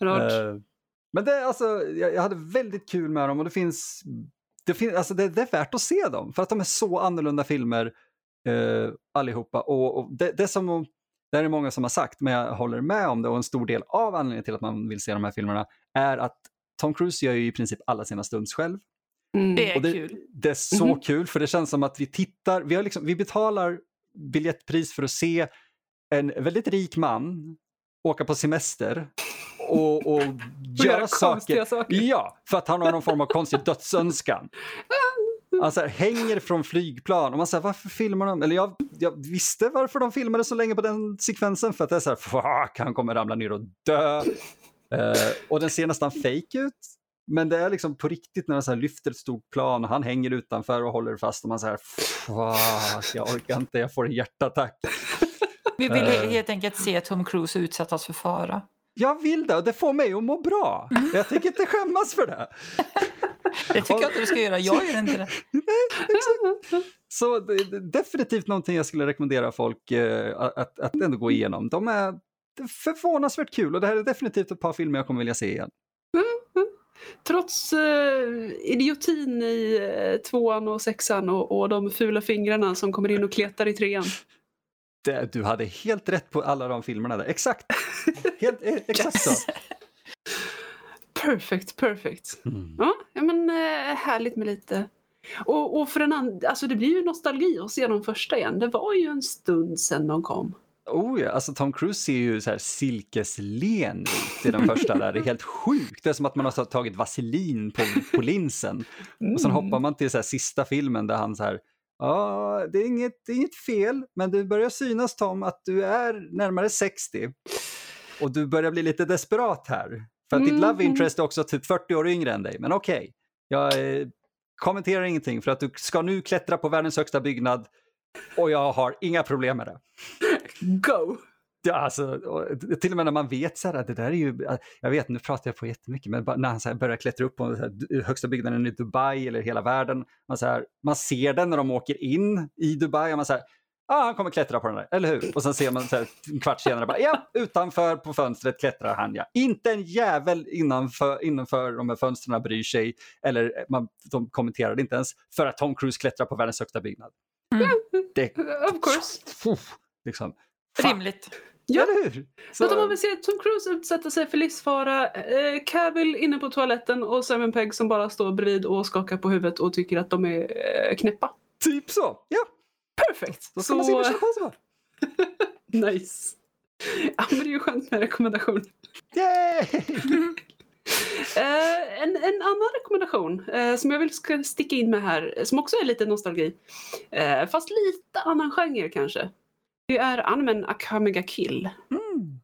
Uh, men det, alltså, jag, jag, hade väldigt kul med dem och det finns, det, finns alltså, det, det är värt att se dem för att de är så annorlunda filmer eh, allihopa. Och, och det, det, som, det är många som har sagt, men jag håller med om det och en stor del av anledningen till att man vill se de här filmerna är att Tom Cruise gör ju i princip alla sina stunts själv. Mm. Det är det, kul. Det är så mm. kul för det känns som att vi tittar, vi, har liksom, vi betalar biljettpris för att se en väldigt rik man åka på semester och, och, göra saker. saker. Ja, för att han har någon form av konstig dödsönskan. Han så hänger från flygplan och man säger varför filmar de? Eller jag, jag, visste varför de filmade så länge på den sekvensen för att det är så här, fuck, han kommer ramla ner och dö. Uh, och den ser nästan fake ut. Men det är liksom på riktigt när han så lyfter ett stort plan och han hänger utanför och håller fast och man säger fuck, jag orkar inte, jag får en hjärtattack. Vi vill uh, helt enkelt se Tom Cruise utsättas för fara. Jag vill det och det får mig att må bra. Jag tänker inte skämmas för det. Det tycker jag inte du ska göra. Jag gör inte det. Nej, Så det är definitivt någonting jag skulle rekommendera folk eh, att, att ändå gå igenom. De är förvånansvärt kul och det här är definitivt ett par filmer jag kommer vilja se igen. Mm. Trots eh, idiotin i eh, tvåan och sexan och, och de fula fingrarna som kommer in och kletar i trean. Det, du hade helt rätt på alla de filmerna där. Exakt! Helt, eh, exakt så. Perfect, perfect. Mm. Ja, men eh, härligt med lite och, och för en andra, alltså det blir ju nostalgi att se de första igen. Det var ju en stund sedan de kom. Oh ja, alltså Tom Cruise ser ju så här silkeslen ut i den första där. Det är helt sjukt. Det är som att man har tagit vaselin på, på linsen. Mm. Och sen hoppar man till så sista filmen där han så här Ja, det är, inget, det är inget fel, men det börjar synas Tom att du är närmare 60 och du börjar bli lite desperat här. För att mm. ditt love interest är också typ 40 år yngre än dig, men okej. Okay. Jag kommenterar ingenting för att du ska nu klättra på världens högsta byggnad och jag har inga problem med det. Go! Ja, alltså, och till och med när man vet så här, att det där är ju, jag vet nu pratar jag på jättemycket, men när han så här börjar klättra upp på så här, högsta byggnaden i Dubai eller hela världen, man, så här, man ser den när de åker in i Dubai och man säger ah, han kommer klättra på den där, eller hur? Och sen ser man så här, en kvart senare, bara, ja, utanför på fönstret klättrar han ja. Inte en jävel innanför, innanför de här fönstren bryr sig, eller man, de kommenterar inte ens, för att Tom Cruise klättrar på världens högsta byggnad. Mm. Det, Of course. liksom, fan, Rimligt. Ja. eller hur? Så man vill se Tom Cruise utsätta sig för livsfara, eh, Cavill inne på toaletten och Simon Pegg som bara står bredvid och skakar på huvudet och tycker att de är eh, knäppa. Typ så, ja. Perfekt! Då ska man se Så, Mission Impossible. nice. Ja men det är ju skönt med rekommendation. Yay! Eh, en, en annan rekommendation eh, som jag vill ska sticka in med här, som också är lite nostalgi, eh, fast lite annan genre kanske. Det är animen Akamiga Kill. Mm.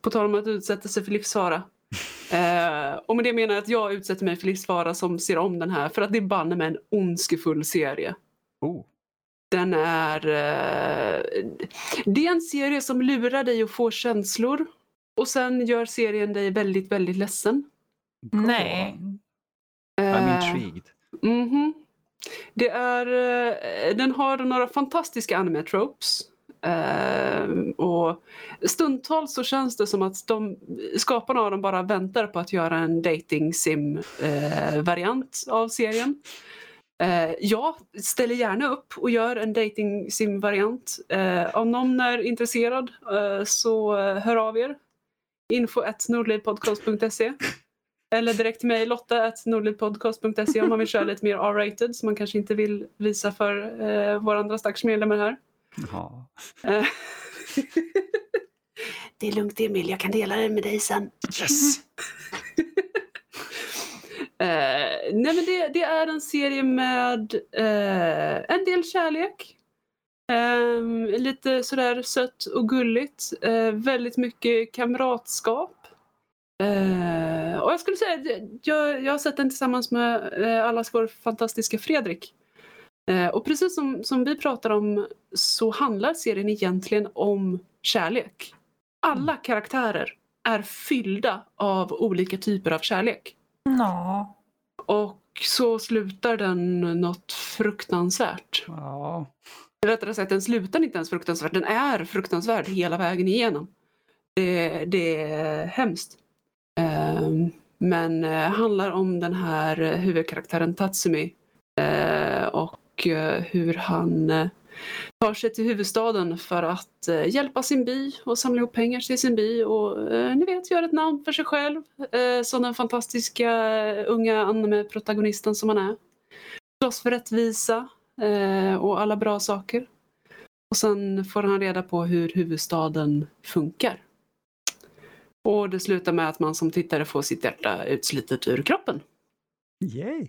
På tal om att utsätta sig för livsfara. Eh, och med det menar jag att jag utsätter mig för livsfara som ser om den här för att det är banne med en ondskefull serie. Oh. Den är... Eh, det är en serie som lurar dig att få känslor och sen gör serien dig väldigt, väldigt ledsen. Go Nej. on. Eh, I'm intrigued. Mhm. Det är, eh, den har några fantastiska anime-tropes. Eh, och stundtals så känns det som att de, skaparna av dem bara väntar på att göra en dating sim eh, variant av serien. Eh, jag ställer gärna upp och gör en dating sim variant. Eh, om någon är intresserad eh, så eh, hör av er. info nordlivpodcast.se eller direkt till mig, lotta nordlivpodcast.se om man vill köra lite mer R-rated som man kanske inte vill visa för eh, våra andra stackars medlemmar här. Ja. Det är lugnt Emil, jag kan dela det med dig sen. Yes! Eh, nej men det, det är en serie med eh, en del kärlek. Eh, lite sådär sött och gulligt. Eh, väldigt mycket kamratskap. Och jag skulle säga, jag, jag har sett den tillsammans med allas vår fantastiska Fredrik. Eh, och precis som, som vi pratar om så handlar serien egentligen om kärlek. Alla karaktärer är fyllda av olika typer av kärlek. Ja. Och så slutar den något fruktansvärt. Ja. Rättare sagt, den slutar inte ens fruktansvärt. Den är fruktansvärd hela vägen igenom. Det, det är hemskt. Ehm, men eh, handlar om den här eh, huvudkaraktären Tatsumi och eh, hur han eh, tar sig till huvudstaden för att eh, hjälpa sin by och samla ihop pengar till sin by och eh, ni vet, göra ett namn för sig själv eh, som den fantastiska unga anime-protagonisten som han är. Slåss för rättvisa eh, och alla bra saker. Och sen får han reda på hur huvudstaden funkar. Och det slutar med att man som tittare får sitt hjärta utslitet ur kroppen. Yay!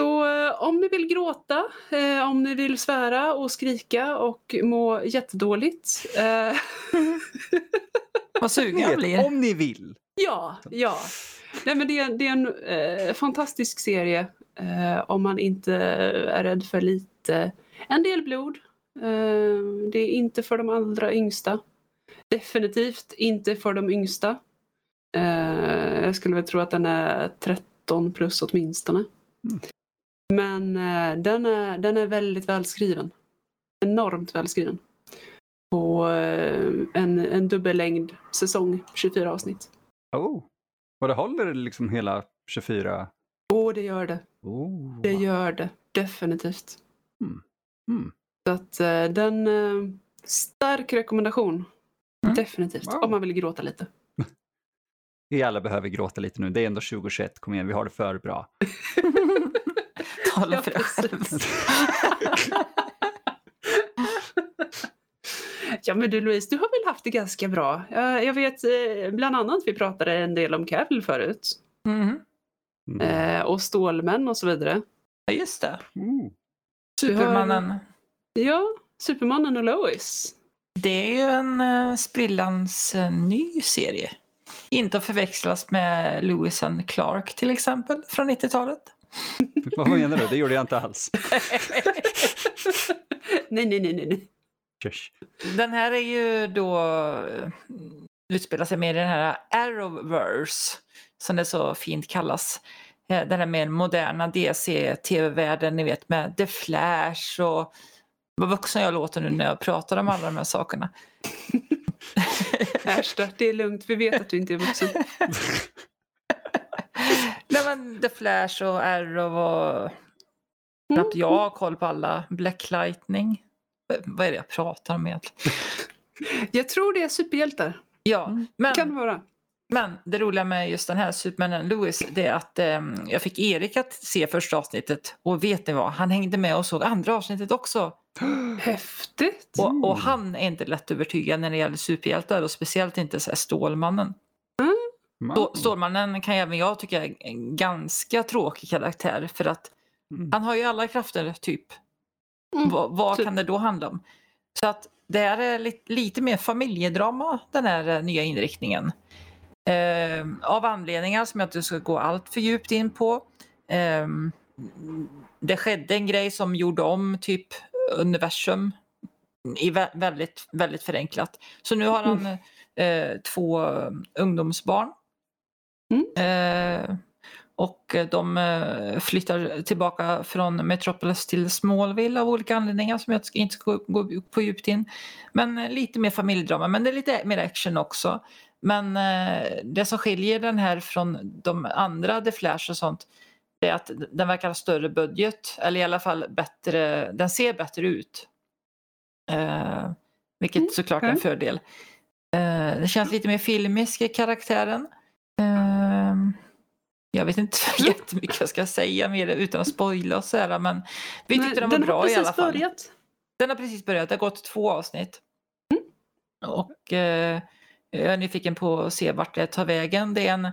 Så eh, om ni vill gråta, eh, om ni vill svära och skrika och må jättedåligt. Eh, Vad sugen jag blir. om ni vill. ja, ja. Nej, men det, är, det är en eh, fantastisk serie eh, om man inte är rädd för lite, en del blod. Eh, det är inte för de allra yngsta. Definitivt inte för de yngsta. Eh, jag skulle väl tro att den är 13 plus åtminstone. Mm. Men eh, den, är, den är väldigt välskriven. Enormt välskriven. På eh, en, en dubbellängd säsong, 24 avsnitt. Oh. Och det håller liksom hela 24? Åh, det gör det. Oh. Det gör det. Definitivt. Mm. Så att eh, den... Eh, stark rekommendation. Mm. Definitivt. Wow. Om man vill gråta lite. Vi alla behöver gråta lite nu. Det är ändå 2021. Kom igen, vi har det för bra. Tala Ja, för själv. precis. Ja men du Louise, du har väl haft det ganska bra? Jag, vet eh, bland annat vi pratade en del om Cavill förut. Mhm. Mm. Eh, och Stålmän och så vidare. Ja, just det. Oh. Du har- Supermannen. Ja, Supermannen och Lois. Det är ju en uh, sprillans eh, ny serie. Inte att förväxlas med Lewis and Clark till exempel från 90-talet. Vad menar du? Det gjorde jag inte alls. nej, nej, nej, nej. Tjörs. Den här är ju då eh, utspelar sig mer i den här Arrowverse som det så fint kallas. Eh, Den här mer moderna DC-tv-världen, ni vet med The Flash och vad vuxen jag låter nu när jag pratar om alla de här sakerna. Äsch det är lugnt. Vi vet att du inte är vuxen. Men The Flash och Arrow och knappt jag har koll på alla. Black Lightning. Eh, Vad är det jag pratar om egentligen? Jag tror det är superhjältar. Ja, men, Kan det vara. men det roliga med just den här Supermanen Lewis det är att eh, jag fick Erik att se första avsnittet och vet ni vad? Han hängde med och såg andra avsnittet också. Häftigt. Och, och han är inte lätt övertygad när det gäller superhjältar och speciellt inte så Stålmannen. Stå- Stålmannen kan även jag tycka är en ganska tråkig karaktär för att Mm. han har ju alla krafter typ. Mm, vad vad typ. kan det då handla om? Så att det här är lite, lite mer familjedrama den här eh, nya inriktningen. Eh, av anledningar som jag inte ska gå allt för djupt in på. Eh, det skedde en grej som gjorde om typ universum i vä- väldigt, väldigt förenklat. Så nu har han eh, två eh, ungdomsbarn. Eh, och de eh, flyttar tillbaka från Metropolis till Smallville av olika anledningar som jag inte ska gå, på djupt in. Men eh, lite mer familjedrama, men det är lite mer action också. Men det som skiljer den här från de andra The Flash och sånt det är att den verkar ha större budget, eller i alla fall bättre, den ser bättre ut. Eh, vilket Mm, såklart är en fördel. Eh, det känns lite mer filmisk i karaktären. Eh, jag vet inte Mm. jättemycket jag ska säga mer utan att spoila och så här, men vi Nej, tyckte den var den bra i alla fall. börjat. Den har precis börjat, det har gått två avsnitt. Mm. Och eh, jag är nyfiken på att se vart det tar vägen. Det är en,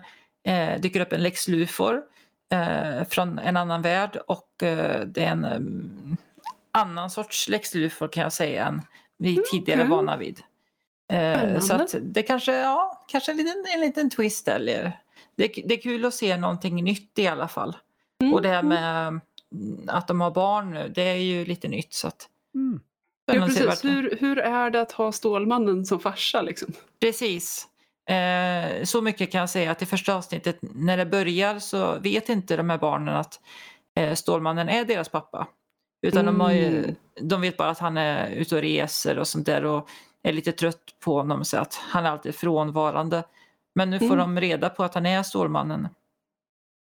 eh, dyker upp en Lex Luthor eh, från en annan värld och eh, det är en mm, annan sorts Lex Luthor kan jag säga än vi tidigare okej. vana vid. Eh, så att det kanske, ja, kanske en liten, en liten twist eller det, det är kul att se någonting nytt i alla fall. Mm, Och det här med mm, att de har barn nu, det är ju lite nytt så att Mm. Ja, precis. Hur, hur är det att ha Stålmannen som farsa? Liksom? Precis. Eh, så mycket kan jag säga att i första avsnittet när det börjar så vet inte de här barnen att eh, Stålmannen är deras pappa. Utan de, har ju, Mm. de vet bara att han är ute och reser och sånt där och är lite trött på honom så att han är alltid frånvarande. Men nu får Mm. de reda på att han är Stålmannen.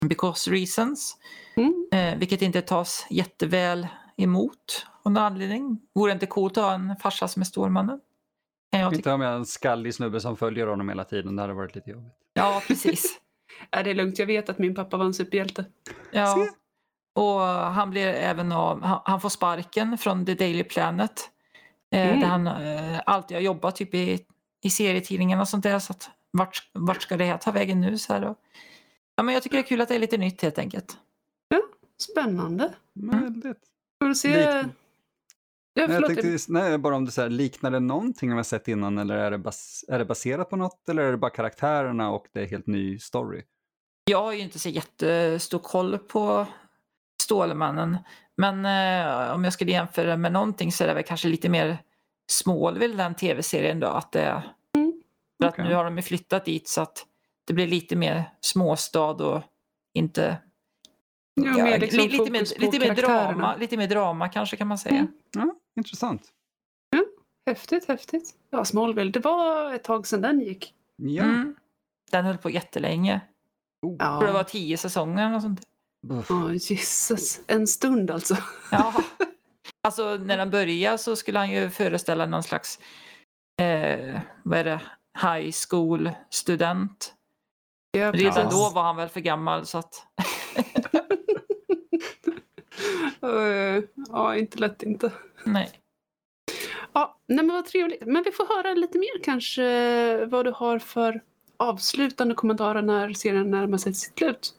Because reasons. Mm. Eh, vilket inte tas jätteväl emot av någon anledning. Vore det inte coolt att ha en farsa som är Stålmannen? Kan jag. Inte ha med en skallig snubbe som följer honom hela tiden, det hade varit lite jobbigt. Ja, precis. Är det lugnt, jag vet att min pappa var en superhjälte. Ja. Och han blir även av, han, han får sparken från The Daily Planet. Eh, Mm. Där han eh, alltid har jobbat typ i, i serietidningarna och sånt där. Så att, vart, vart ska det här ta vägen nu? Så här då? Ja, men jag tycker det är kul att det är lite nytt helt enkelt. Spännande. Mm. Väldigt. Får du se... Ja, Nej, jag tänkte, nej, bara om det så här, liknar det någonting vi har sett innan eller är det, bas, är det baserat på något eller är det bara karaktärerna och det är helt ny story? Jag har ju inte så jättestor koll på Stålmannen. Men eh, om jag skulle jämföra med någonting så är det väl kanske lite mer Smallville den tv-serien då. Att det, för att Okej. nu har de ju flyttat dit så att det blir lite mer småstad och inte... Ja, Ja, mer liksom li- lite, mer, lite, mer drama, lite mer drama kanske kan man säga. Mm. Ja, intressant. Häftigt, häftigt. Ja, Smallville, det var ett tag sedan den gick. Ja. Mm. Den höll på jättelänge. Oh. Det var tio säsonger och sånt. Oh, Jesus. En stund alltså. Ja. Alltså när den började så skulle han ju föreställa någon slags eh, vad är det? High school student. Ja, Redan då var han väl för gammal så att Eh, Ja, inte lätt inte. nej. Ja, nej men vad trevligt. Men vi får höra lite mer kanske vad du har för avslutande kommentarer när serien närmar sig sitt slut.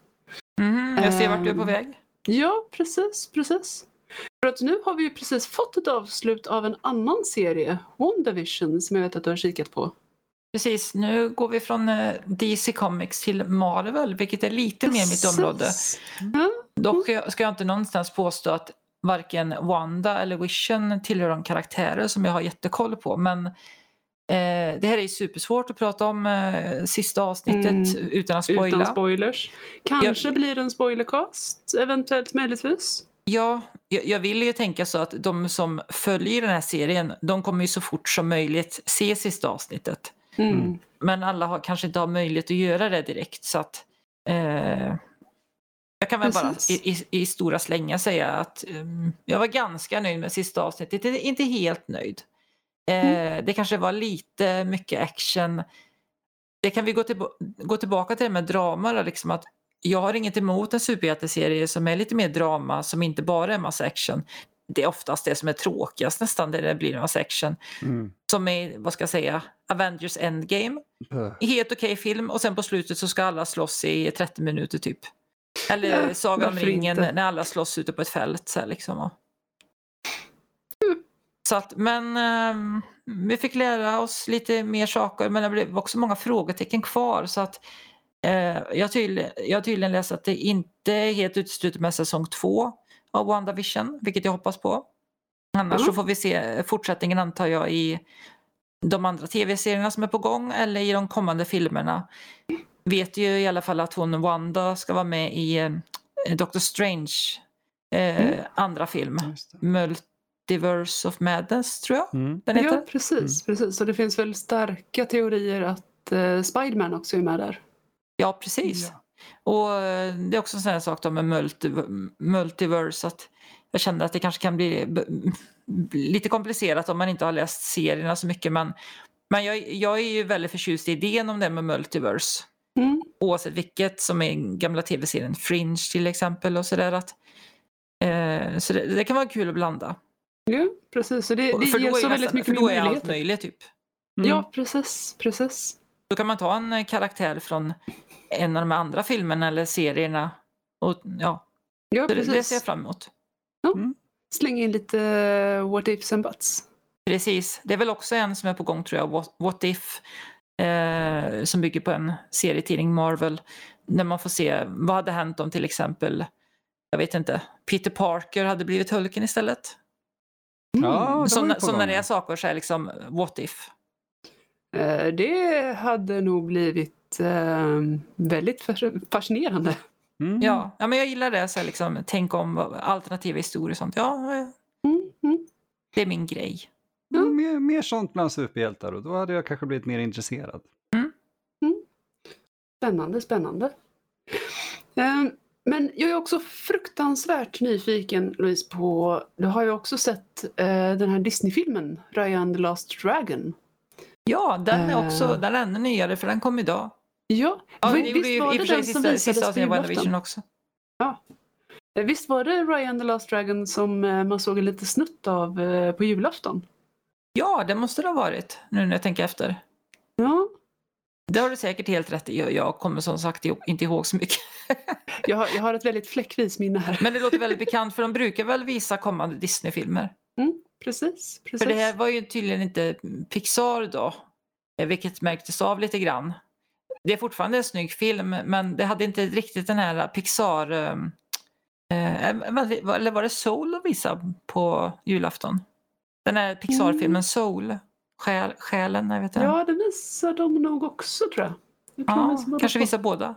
Mhm, jag ser vart du är på Ehm. väg. Ja, precis, precis. För att nu har vi ju precis fått ett avslut av en annan serie, WandaVision, som jag vet att du har kikat på. Precis, nu går vi från eh, DC Comics till Marvel, vilket är lite mer mitt område. Ja, Dock ska jag, jag inte någonstans påstå att varken Wanda eller Vision tillhör de karaktärer som jag har jättekoll på. Men eh, det här är ju supersvårt att prata om eh, sista avsnittet Mm, utan att spoila. Utan spoilers. Kanske blir det en spoilercast, eventuellt möjligtvis. Ja, jag, jag vill ju tänka så att de som följer den här serien, de kommer ju så fort som möjligt se sista avsnittet. Mm. Mm. Men alla har, kanske inte har möjlighet att göra det direkt så att eh, jag kan väl bara Precis. i, i, i stora slängar säga att eh, jag var ganska nöjd med sista avsnittet, inte, inte helt nöjd. Eh, Mm. Det kanske var lite mycket action. Det kan vi gå, tillba- gå tillbaka till det med drama då, liksom att jag har inget emot en superhjälteserie som är lite mer drama, som inte bara är massa action. Det är oftast det som är tråkigast nästan, där det blir en massa action. Mm. Som är, vad ska jag säga, Avengers Endgame. Böh. Helt okej film och sen på slutet så ska alla slåss i 30 minuter typ. Eller Ja, Sagan om ringen inte? när alla slåss ute på ett fält. Så här, liksom. och- Så att, men ehm, vi fick lära oss lite mer saker men det blev också många frågetecken kvar. Så att, eh, jag, har tydligen, jag har tydligen läst att det inte är helt uteslutet med säsong två av WandaVision, vilket jag hoppas på. Annars Ja. så får vi se fortsättningen antar jag i de andra tv-serierna som är på gång eller i de kommande filmerna. Vet ju i alla fall att hon Wanda ska vara med i eh, Doctor Strange eh, Mm. andra film. Multiverse of Madness tror jag Mm. den heter. Ja, precis, precis. Och det finns väl starka teorier att uh, Spiderman också är med där. Ja, precis. Ja. Och eh, det är också en sån här sak då med multi, multiverse att jag kände att det kanske kan bli lite komplicerat om man inte har läst serierna så mycket. Men, men jag, jag är ju väldigt förtjust i idén om det med multiverse. Mm. Oavsett vilket, som är gamla tv-serien Fringe till exempel och sådär. Att, eh, så det, det kan vara kul att blanda. Ja, precis. Så det, det för ger så väldigt nästan, mycket för då är allt möjligt typ. Mm. Ja, precis, precis. Då kan man ta en eh, karaktär från en av de andra filmerna eller serierna. Och, ja, Ja, så det, det ser jag fram emot. Släng in lite uh, what ifs and buts. Precis. Det är väl också en som är på gång tror jag, What, What If, eh, som bygger på en serietidning Marvel. När man får se vad hade hänt om till exempel, jag vet inte, Peter Parker hade blivit Hulken istället. Mm. Ja, det är saker så är liksom What If. Eh, det hade nog blivit eh, väldigt fas- fascinerande. Mm. Ja, ja men jag gillar det, så här, liksom, tänk om alternativa historier och sånt. Ja, Mm, mm. det är min grej. Mer, mer sånt bland superhjältar och då hade jag kanske blivit mer intresserad. Spännande, spännande. Eh, men jag är också fruktansvärt nyfiken, Louise, på... Du har ju också sett eh, den här Disney-filmen, Raya and the Last Dragon. Ja, den är också den är ännu nyare för den kom idag. Ja, Ja, vi- det visst var det den som visades på julafton? Också. Eh, Visst var det Raya and the Last Dragon som eh, man såg en liten snutt av eh, på julafton? Ja, det måste det ha varit nu när jag tänker efter. Ja, Det har du säkert helt rätt i. Jag- kommer som sagt inte ihåg så mycket. jag har, jag har ett väldigt fläckvis minne här. Men det låter väldigt bekant för de brukar väl visa kommande Disney-filmer. Precis, precis. För det här var ju tydligen inte Pixar då, vilket märktes av lite grann. Det är fortfarande en snygg film, men det hade inte riktigt den här Pixar... eh, Eh, eller var det Soul att visa på julafton? Den här Pixar-filmen Soul, Själ, Själen, jag vet inte. Ja, det visar de nog också tror jag. jag tror ja, visar båda kanske två. visa båda.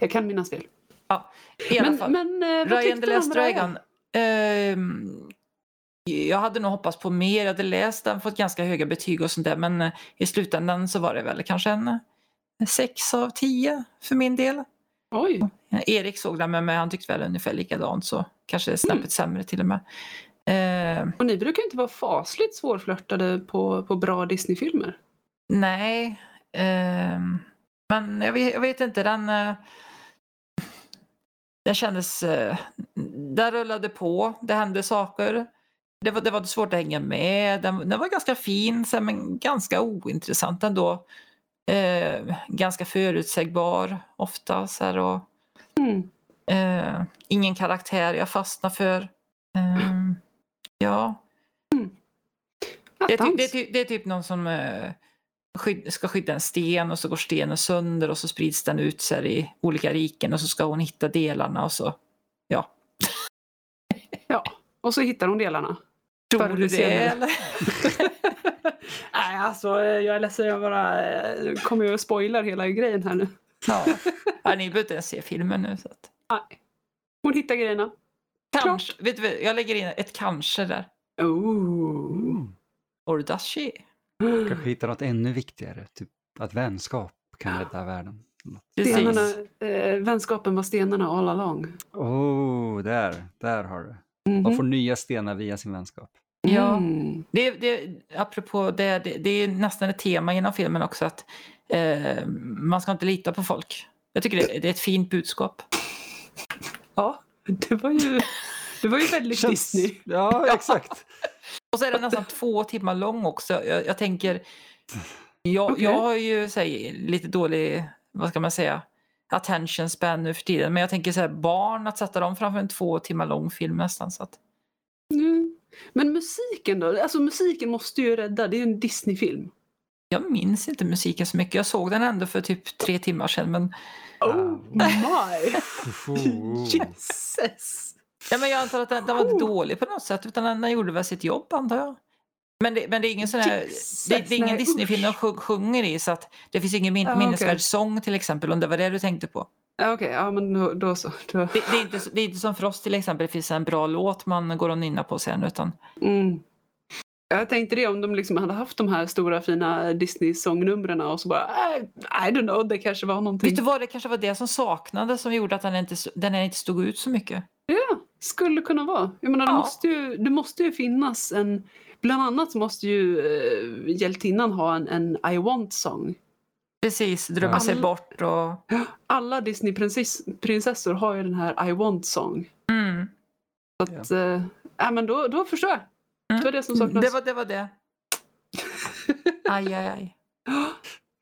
Jag kan minnas fel. I alla Men, fall. men eh, vad Ryan tyckte du om? Dragon. ehm, jag hade nog hoppats på mer. Jag hade läst den, fått ganska höga betyg och sånt där. Men eh, i slutändan så var det väl kanske en sex av tio för min del. Oj, Eh, Erik såg den med mig. Han tyckte väl ungefär likadant. Så kanske snäppet Mm. sämre till och med. Eh, och ni brukar inte vara fasligt svårflörtade på, på bra Disney-filmer. nej. ehm, men jag vet, jag vet inte. Den... eh, den kändes... Uh, den rullade på. Det hände saker. Det var, det var svårt att hänga med. Den, den var ganska fin, men ganska ointressant ändå. Eh, ganska förutsägbar ofta. Så här, och, Mm. eh, ingen karaktär jag fastnar för. Eh, ja, det är, typ, det, är typ, det är typ någon som eh, skyd, ska skydda en sten och så går stenen sönder och så sprids den ut så här, i olika riken och så ska hon hitta delarna och så Ja. Ja, och så hittar hon delarna. Tror du det eller? Alltså eh, jag är ledsen, jag bara eh, kommer ju och spoilar hela grejen här nu. Ja. ja, ni behöver inte ens se filmen nu. Så att. Nej. Hon hittar grejerna. Kanske, vet du, jag lägger in ett kanske där. Oh. Mm. Or does she? Kanske hitta något ännu viktigare, typ att vänskap kan rädda världen. Stenarna, eh, vänskapen var stenarna all along. Oh, där, där har du. Man Mhm. får nya stenar via sin vänskap. Ja. Mm. Det, det, apropå det, det, det är nästan ett tema inom filmen också att eh, man ska inte lita på folk. Jag tycker det, det är ett fint budskap. Ja, det var ju, det var ju väldigt Känns- Disney. Ja, exakt. Och så är den nästan två timmar lång också. Jag, jag tänker, jag, Okej. jag har ju säg, lite dålig, vad ska man säga, attention span nu för tiden. Men jag tänker så här, barn, att sätta dem framför en två timmar lång film nästan. Så att, Mm. Men musiken då? Alltså musiken måste ju rädda, det är ju en Disney-film. jag minns inte musiken så mycket. Jag såg den ändå för typ tre timmar sedan. Men, Oh my! Oh. Jesus! ja, men jag antar att den, den var inte dålig på något sätt. Utan den, den gjorde väl sitt jobb antar jag. Men det, men det är ingen sån här, Jesus, det, det är ingen nej, Disney-film de sjunger i. Så att det finns ingen min, Ja, okej. minnesvärd sång till exempel. Om det var det du tänkte på. Okej, ja men då, då så. Då. Det, det, är inte, det är inte som för oss till exempel, det finns en bra låt man går och nynnar på sen. Utan, Mm. Jag tänkte det om de liksom hade haft de här stora fina Disney-sångnumren och så bara, I, I don't know, det kanske var någonting. vet du vad, det kanske var det som saknades som gjorde att den inte, den inte stod ut så mycket. Ja, skulle kunna vara. Jag menar, det, Ja. måste ju, det måste ju finnas en... Bland annat måste ju eh, hjältinnan ha en, en I want-sång. Precis, drömma sig Alla- bort och... Alla Disney-prinsessor har ju den här I want-sång. Mm. Så att, ja, men då, då förstår jag. Mm. Det var det som saknades. Det var det. Var det. Aj, aj, aj.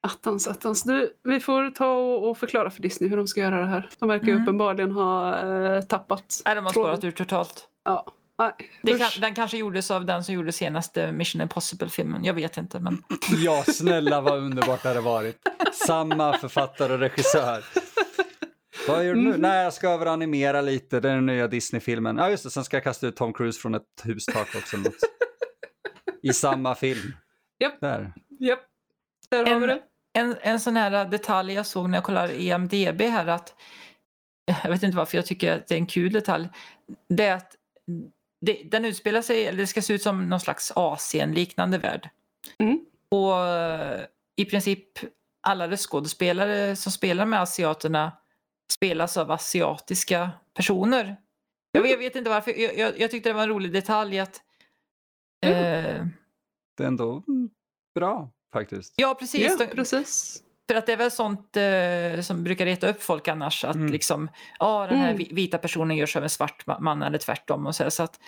Attans, attans. Du, vi får ta och, och förklara för Disney hur de ska göra det här. De verkar ju Mm. uppenbarligen ha eh, tappat. Nej, de har spårat ur totalt. Ja. Kan, den kanske gjordes av den som gjorde senaste Mission Impossible-filmen. Jag vet inte, men... Ja, snälla vad underbart det hade varit. Samma författare och regissör. Vad gör du nu? Mhm. Nej, jag ska överanimera lite. Det är den nya Disney-filmen. Ja, just det. Sen ska jag kasta ut Tom Cruise från ett hustak också. Något. I samma film. Japp. Där. Japp, där har En- vi det. En, en sån här detalj jag såg när jag kollade EMDB här att jag vet inte varför jag tycker att det är en kul detalj. Det är att det, den utspelar sig, eller det ska se ut som någon slags Asien-liknande värld. Mm. Och eh, i princip alla skådespelare som spelar med asiaterna spelas av asiatiska personer. Jag vet, jag vet inte varför, jag, jag, jag tyckte det var en rolig detalj att Mm. eh, Det är ändå mm, bra faktiskt. Ja, precis. Ja, De- precis. För att det är väl sånt eh, som brukar reta upp folk annars. Att Mm. liksom, ja den här Mm. vi- vita personen görs av en svart ma- man eller tvärtom. Och så, så att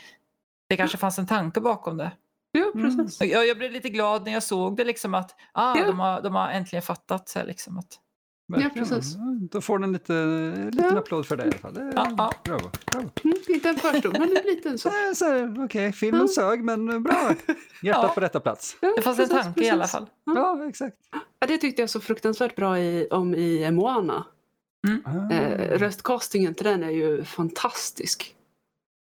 det kanske fanns en tanke bakom det. Ja, Mm. precis. Och Jag, jag blev lite glad när jag såg det, liksom att ah, Ja. de, har, de har äntligen fattat. Så här, liksom, att, Verkligen. precis. Ja, Då får den lite, en liten Ja. applåd för det i alla fall. Det Ja, ja. Bravo. bravo. Mm, inte en förstor, men en liten så. Okej, filmen Ja. sög men bra. Hjärtat Ja. på rätta plats. Ja, det fanns precis, en tanke i alla precis. fall. Ja, exakt. Ja, det tyckte jag så fruktansvärt bra i, om i Moana. Ah. Eh, röstcastingen till den är ju fantastisk.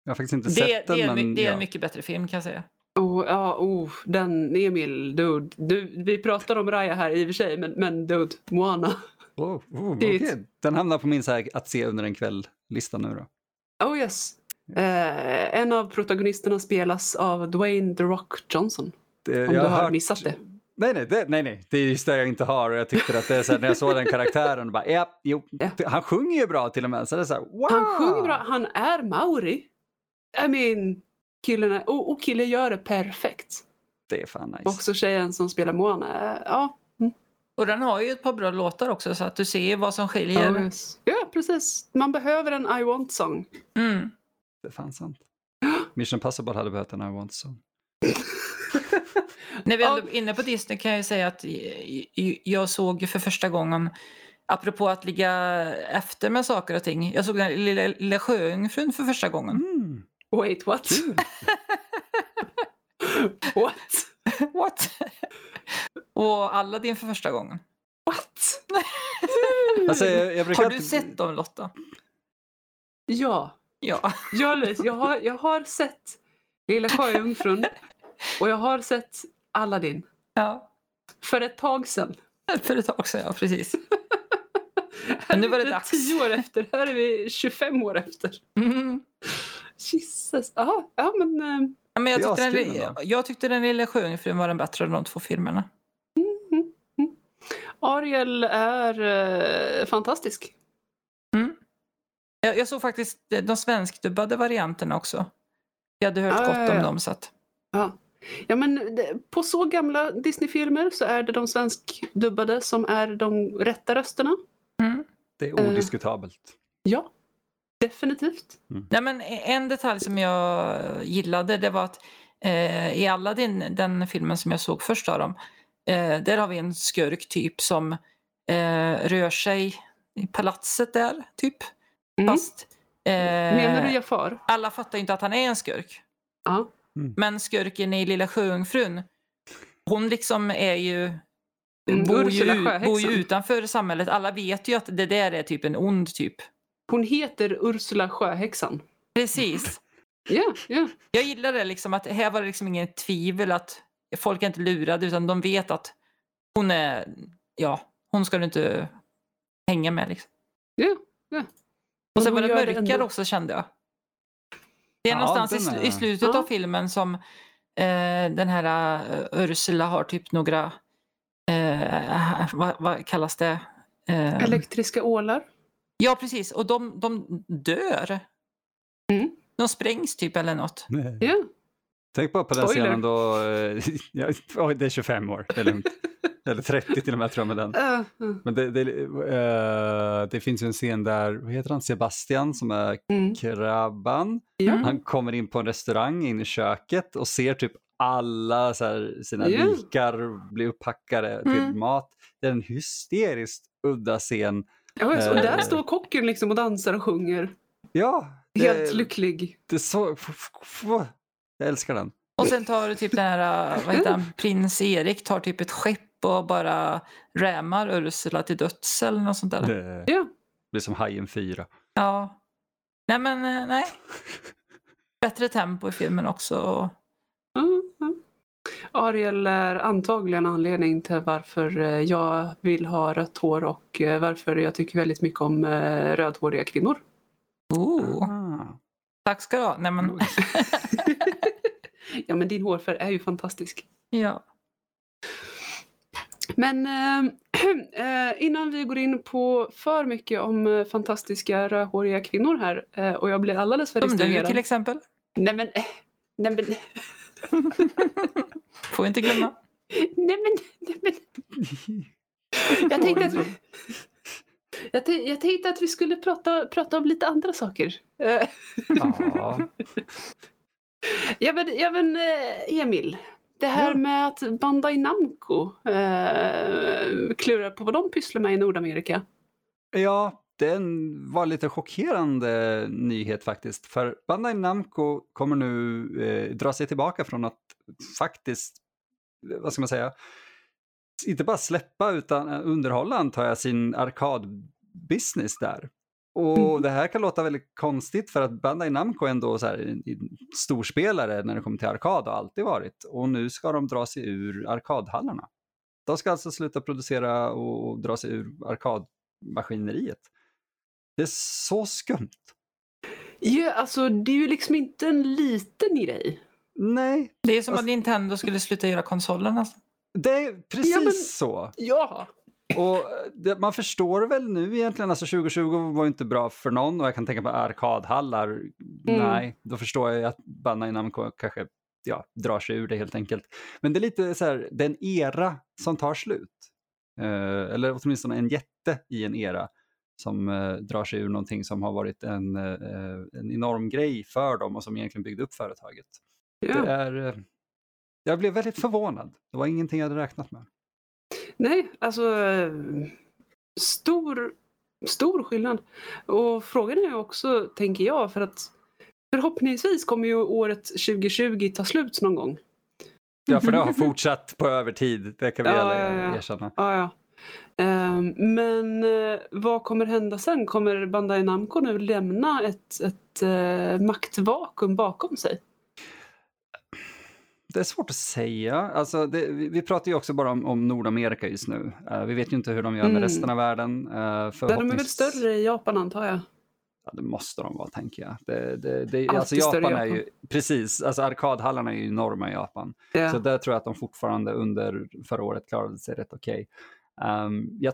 Jag har faktiskt inte Det, sett det, är, den, en my- men det är en ja. mycket bättre film kan jag säga. Oh, ja, oh, den Emil, dude. Du, vi pratar om Raya här i och för sig, men, men dude, Moana. Oh, oh, Det är okej. Den hamnar på min så här, att se under en kväll-lista nu då. Oh yes. Eh, en av protagonisterna spelas av Dwayne The Rock Johnson. Det, Om jag du har hört- missat det. Nej, nej, det, nej, nej, det är just det jag inte har. Och jag tyckte att det är så här, när jag såg den karaktären, bara, ja, jo, Ja. han sjunger ju bra till och med. Så det är så här, wow! Han sjunger bra, han är maori. I mean, killen är, och, och killen gör det perfekt. Det är fan nice. Också tjejen som spelar Moana. eh, Ja, Och den har ju ett par bra låtar också så att du ser vad som skiljer. oh yes. ja, precis. Man behöver en I want-sång. Mm. Det är fan sant. Mission Possible hade behövt en I want song. När vi Ja. ändå är inne på Disney kan jag ju säga att jag såg för första gången, apropå att ligga efter med saker och ting, jag såg den lilla, lilla sjöjungfrun för första gången. Mm. Wait, what? What? What? och Aladdin för första gången. What? Alltså, jag, jag brukar Har du sett dem Lotta? Ja, Ja. Ja, Louise, jag har, jag har sett Lilla Sjöjungfrun och jag har sett Aladdin ja. för ett tag sedan. För ett tag sedan, ja precis. Här nu var det dags. 10 år efter, här är vi 25 år efter. Mm. Jesus. Aha, ja, men eh, Ja, men jag, tyckte den, jag tyckte den lilla sjöjungfrun var den bättre av de två filmerna. Ariel är eh, fantastisk. Jag, jag såg faktiskt de svenskdubbade varianterna också. Jag hade hört Ja, gott ja, om ja. dem. Så att, Ja. Ja, men på så gamla Disney-filmer så är det de svenskdubbade som är de rätta rösterna. mm. Det är Eh. odiskutabelt. Ja, definitivt. Nej, men en detalj som jag gillade det var att eh, i Aladdin, den filmen som jag såg först av dem, eh, där har vi en skurk typ som eh, rör sig i palatset där, typ. Mm. Fast eh, Menar du Jafar? alla fattar ju inte att han är en skurk. Ja. Men skurken i Lilla Sjöjungfrun, hon liksom är ju Mm, bor, ju, bor ju utanför samhället. Alla vet ju att det där är typ en ond typ. Hon heter Ursula Sjöhäxan. Precis. Ja, ja. Jag gillar det liksom att här var det liksom ingen tvivel att folk är inte lurade utan de vet att hon är, ja, hon ska du inte hänga med liksom. ja, ja. Och sen var det mörkare också kände jag. Det är Ja, någonstans är- i slutet Ja. av filmen som eh, den här uh, Ursula har typ några, eh, vad, vad kallas det? Eh, Elektriska ålar. ja precis, och de, de dör. Mm. De sprängs typ eller något. Ja. Tänk bara på den Spoiler. scenen då, eh, ja, det är 25 år, det är lugnt. Eller 30 till och med tror jag med den. Uh, uh. Men det, det, eh, det finns ju en scen där, vad heter han, Sebastian som är Mm. krabban. Mm. Han kommer in på en restaurang in i köket och ser typ alla så här, sina Ja. likar bli upphackade till Mm. mat. Det är en hysteriskt udda scen. Ja, så där Eh. står kocken liksom och dansar och sjunger. Ja, Helt det, lycklig. det är så... f- f- f- Jag älskar den. Och sen tar du typ den här, vad heter han, prins Erik tar typ ett skepp och bara rämar Ursula till döds eller något sånt där. Det Ja. blir som Hajen 4. Ja. Nej men eh, nej. Bättre tempo i filmen också. Mm, mm. Ariel är antagligen anledning till varför eh, jag vill ha rött hår och eh, varför jag tycker väldigt mycket om rödhåriga kvinnor. Oh, Ah. tack ska du ha. Nej men, ja, men din hårfärg är ju fantastisk. ja. Men eh, eh, innan vi går in på för mycket om eh, fantastiska rödhåriga kvinnor här eh, och jag blir alldeles för Som du distraherad. till exempel. Nej men, eh, nej men, Får inte glömma. nej men, nej men. Jag tänkte att, jag, tänkte, jag tänkte att vi skulle prata, prata om lite andra saker. Ja. Ja men, ja, men Emil, det här Ja. med att Bandai Namco eh, klurar på vad de pysslar med i Nordamerika. ja, den var lite chockerande nyhet faktiskt. För Bandai Namco kommer nu eh, dra sig tillbaka från att faktiskt, eh, vad ska man säga, inte bara släppa utan eh, underhålla antar jag sin arkadbusiness där. Och Mm. det här kan låta väldigt konstigt för att Bandai Namco är ändå så här storspelare när det kommer till arkad och alltid varit. Och nu ska de dra sig ur arkadhallarna. De ska alltså sluta producera och, och dra sig ur arkadmaskineriet. Det är så skumt. Ja, alltså det är ju liksom inte en liten grej. Nej, Det är som att Alltså- Nintendo skulle sluta göra konsolerna. det är precis Ja, men- så. Ja. Och eh, det, man förstår väl nu egentligen, alltså 2020 var ju inte bra för någon och jag kan tänka på arkadhallar. Nej, då förstår jag ju att Bandai Namco kanske ja, drar sig ur det helt enkelt. Men det är lite så här, den era som tar slut. Eh, eller åtminstone en jätte i en era som eh, drar sig ur någonting som har varit en, eh, en enorm grej för dem och som egentligen byggde upp företaget. Det ja. är, eh, jag blev väldigt förvånad. Det var ingenting jag hade räknat med. Nej, alltså stor, stor skillnad. Och frågan är också, tänker jag, för att förhoppningsvis kommer ju året 2020 ta slut någon gång. Ja, för det har fortsatt på övertid. Det kan vi Ja, alla ja, ja. erkänna. Ja, ja. Ehm, men eh, vad kommer hända sen? Kommer Bandai Namco nu lämna ett, ett eh, maktvakuum bakom sig? Det är svårt att säga. Alltså det, vi, vi pratar ju också bara om, om Nordamerika just nu. Uh, vi vet ju inte hur de gör med Mm. resten av världen. Uh, Där de är väl större i Japan antar jag? Ja, det måste de vara, tänker jag. Det, det, det, Alltid alltså större Japan är Japan. ju, precis, alltså arkadhallarna är ju enorma i Japan. Ja. Så där tror jag att de fortfarande under förra året klarade sig rätt okej. Ehm, jag,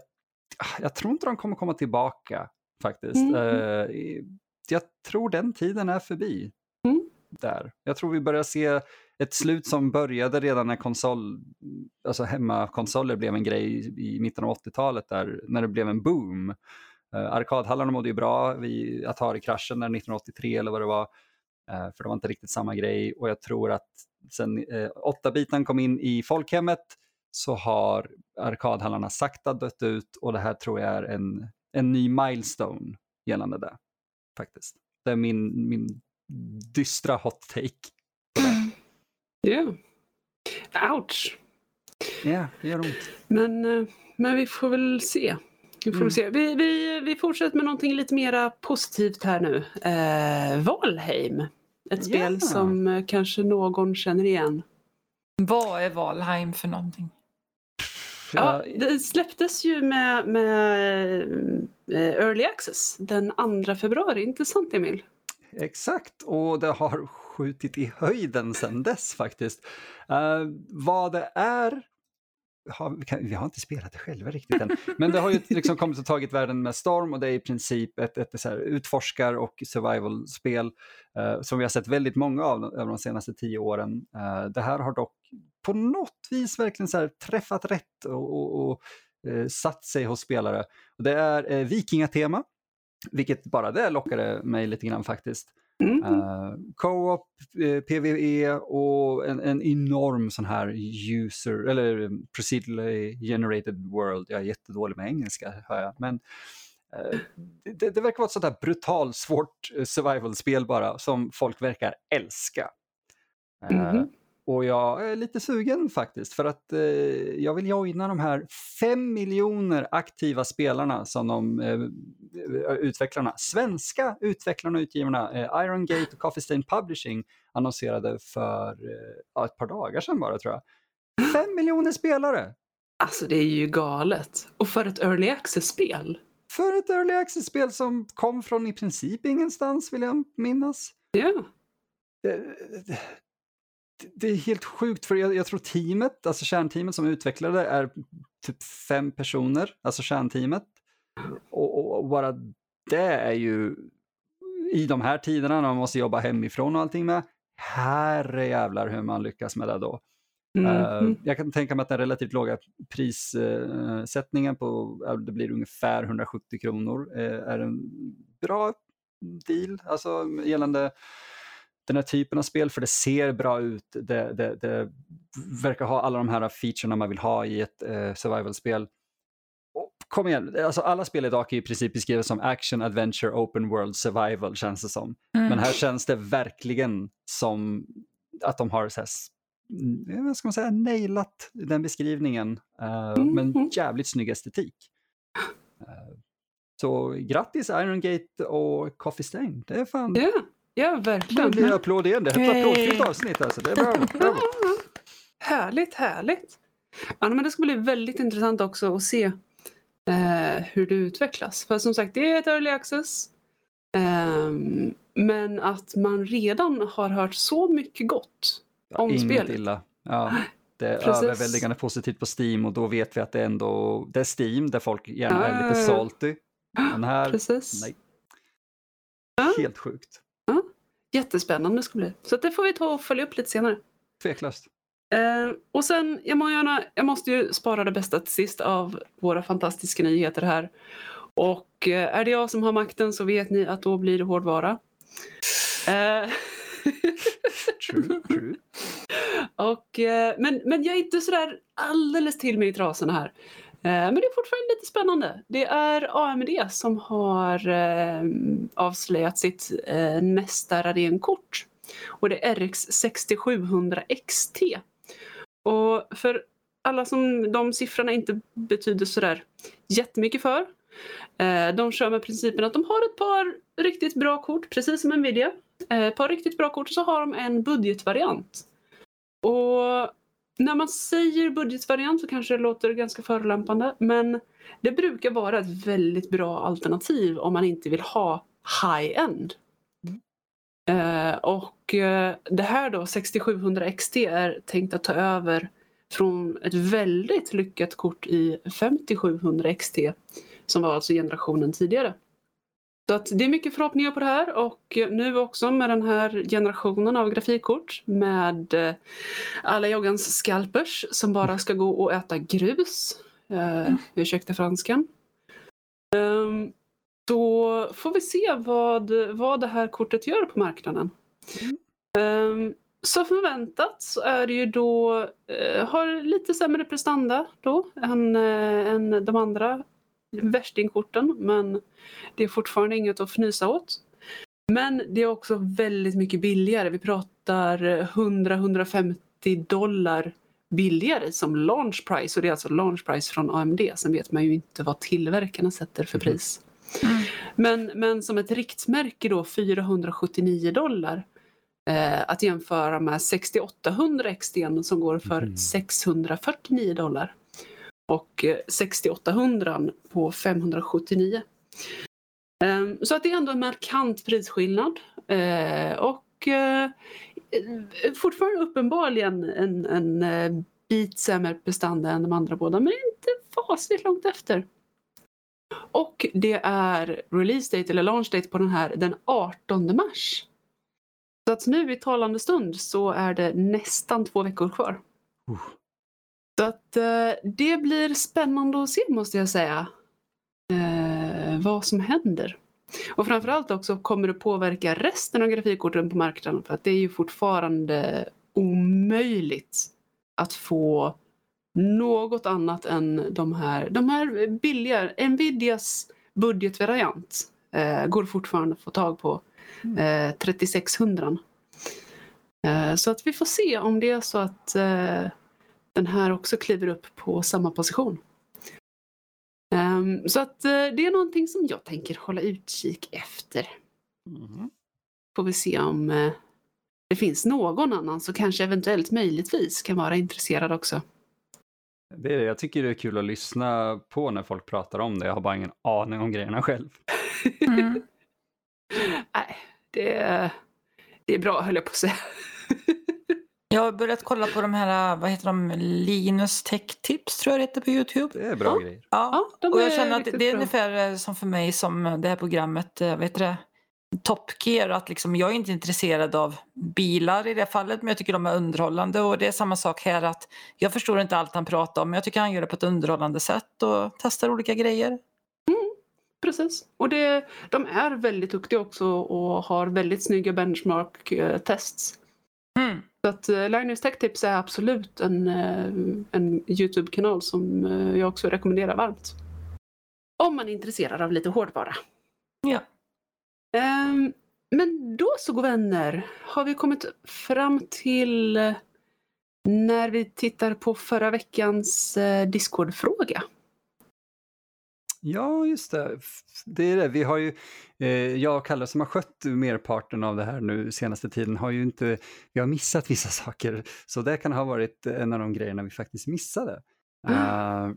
jag tror inte de kommer komma tillbaka faktiskt. Mm. Eh, jag tror den tiden är förbi. Mm. Där. Jag tror vi börjar se ett slut som började redan när konsol, alltså hemmakonsoler blev en grej i, mitten av 80-talet där, när det blev en boom. Uh, arkadhallarna mådde ju bra vid Atari-kraschen 1983 eller vad det var. uh, för det var inte riktigt samma grej och jag tror att sen eh, uh, 8-biten kom in i folkhemmet så har arkadhallarna sakta dött ut och det här tror jag är en, en ny milestone gällande det. Faktiskt. Det är min, min dystra hot take. Ja. Ouch. Ja, det gör ont. Men, eh, men vi får väl se. Vi, får Mm. se. Vi, vi, vi fortsätter med någonting lite mer positivt här nu. Eh, Valheim. Ett spel Ja. som eh, kanske någon känner igen. Vad är Valheim för någonting? Ja, det släpptes ju med, med eh, Early Access den 2 februari, inte sant Emil? Exakt, och det har skjutit i höjden sedan dess faktiskt. Eh, vad det är, har, vi, kan, vi har inte spelat det själva riktigt än, men det har ju liksom kommit och tagit världen med storm och det är i princip ett, ett, så här utforskar och survival-spel eh, som vi har sett väldigt många av över de senaste tio åren. Eh, det här har dock på något vis verkligen så träffat rätt och, och, och eh, satt sig hos spelare. Och det är eh, vikingatema, vilket bara det lockade mig lite grann faktiskt. Mm. Uh, Co-op, eh, PVE och en, en enorm sån här user, eller um, procedurally generated world. Jag är jättedålig med engelska hör jag. Men eh, det, det verkar vara ett sånt här brutalt svårt eh, survival-spel bara som folk verkar älska. Eh, Mhm. Och jag är lite sugen faktiskt för att eh, jag vill joina de här fem miljoner aktiva spelarna som de eh, utvecklarna, svenska utvecklarna och utgivarna, eh, Iron Gate och Coffee Stain Publishing annonserade för eh, ett par dagar sedan bara tror jag. Fem miljoner spelare Alltså det är ju galet. Och för ett Early Access-spel. för ett early access-spel som kom från i princip ingenstans vill jag minnas. Ja. det, det, det är helt sjukt för jag, jag tror teamet, alltså kärnteamet som utvecklade är typ fem personer, alltså kärnteamet. Och, och, bara det är ju i de här tiderna när man måste jobba hemifrån och allting med, herre jävlar hur man lyckas med det då. Eh, Mhm. jag kan tänka mig att den relativt låga prissättningen på, det blir ungefär 170 kronor, eh, är en bra deal, alltså gällande den här typen av spel, för det ser bra ut, det, det, det verkar ha alla de här featurerna man vill ha i ett eh, survival-spel. Kom igen, alltså alla spel idag kan i princip beskrivas som action, adventure, open world, survival känns det som. Mm. Men här känns det verkligen som att de har så här, mm, vad ska man säga, nailat den beskrivningen. eh, Mhm. Men jävligt snygg estetik. Eh, så grattis Iron Gate och Coffee Stain. Det är fan, Ja, ja det verkligen. blir är ett applådfyllt avsnitt alltså. Det är bra. Bravo. Härligt, härligt. Ja, men det ska bli väldigt intressant också att se eh, hur det utvecklas. För som sagt, det är ett early access. Ehm, men att man redan har hört så mycket gott om Inget spelet. illa. Ja, det är Precis. överväldigande positivt på Steam och då vet vi att det ändå det är Steam där folk gärna är lite salty. Men här, Precis. nej. Helt sjukt. Jättespännande ska det bli. Så det får vi ta och följa upp lite senare. Tveklöst. Eh, och sen, jag, må gärna, jag måste ju spara det bästa till sist av våra fantastiska nyheter här. Och eh, är det jag som har makten så vet ni att då blir det hårdvara. Eh, True, true. och, eh, men, men jag är inte sådär alldeles till mig i trasorna här. Eh, men det är fortfarande lite spännande. Det är AMD som har eh, avslöjat sitt eh, nästa Radeon-kort. Och det är RX 6700 XT. Och för alla som de siffrorna inte betyder sådär jättemycket för. Eh, de kör med principen att de har ett par riktigt bra kort, precis som Nvidia. Eh, ett par riktigt bra kort så har de en budgetvariant. Och när man säger budgetvariant så kanske det låter ganska förolämpande men det brukar vara ett väldigt bra alternativ om man inte vill ha high-end. Eh, och eh, det här då, 6700 XT, är tänkt att ta över från ett väldigt lyckat kort i 5700 XT som var alltså generationen tidigare. Så att det är mycket förhoppningar på det här och nu också med den här generationen av grafikkort med eh, alla joggans scalpers som bara ska gå och äta grus. Uh, ursäkta franskan. Um, då får vi se vad, vad det här kortet gör på marknaden. Um, så förväntat så är det ju då, uh, har lite sämre prestanda då än, uh, än de andra värstingkorten men det är fortfarande inget att fnysa åt. Men det är också väldigt mycket billigare. Vi pratar 100-150 dollar billigare som launch price och det är alltså launch price från AMD. Sen vet man ju inte vad tillverkarna sätter för pris. Mm. Men, men som ett riktmärke då 479 dollar eh, att jämföra med 6800 XT som går för mm. 649 dollar och eh, 6800 på 579. Ehm, så att det är ändå en markant prisskillnad. Eh, och eh, fortfarande uppenbarligen en, en bit sämre prestanda än de andra båda, men inte fasligt långt efter. Och det är release date eller launch date på den här den 18 mars. Så att nu i talande stund så är det nästan två veckor kvar. Uh. Så att eh, det blir spännande att se måste jag säga. Eh, vad som händer. Och framförallt också kommer det påverka resten av grafikkorten på marknaden för att det är ju fortfarande omöjligt att få något annat än de här, de här billiga, Nvidias budgetvariant eh, går fortfarande att få tag på. Eh, 3600. Eh, så att vi får se om det är så att eh, den här också kliver upp på samma position. Um, så att uh, det är någonting som jag tänker hålla utkik efter. Mm. Får vi se om uh, det finns någon annan som kanske eventuellt möjligtvis kan vara intresserad också. Det är det. Jag tycker det är kul att lyssna på när folk pratar om det. Jag har bara ingen aning om grejerna själv. Mm. Nej, det, det är bra höll jag på att säga. Jag har börjat kolla på de här, vad heter de, Linus Tech Tips tror jag det heter på Youtube. Det är bra ja. grejer. Ja, ja och jag känner att det är bra. ungefär som för mig som det här programmet, vad heter det, Top Gear, att liksom, jag är inte intresserad av bilar i det fallet men jag tycker de är underhållande och det är samma sak här att jag förstår inte allt han pratar om men jag tycker han gör det på ett underhållande sätt och testar olika grejer. Mm, precis, och det, de är väldigt duktiga också och har väldigt snygga benchmark-tests. Mm. Så att uh, Linus Tech Tips är absolut en, uh, en Youtube-kanal som uh, jag också rekommenderar varmt. Om man är intresserad av lite hårdvara. Ja. Um, men då så vänner har vi kommit fram till när vi tittar på förra veckans Discord-fråga. Ja, just det. Det är det. Vi har ju, eh, jag och Kalle som har skött merparten av det här nu senaste tiden har ju inte, vi har missat vissa saker. Så det kan ha varit en av de grejerna vi faktiskt missade. Mm. Uh,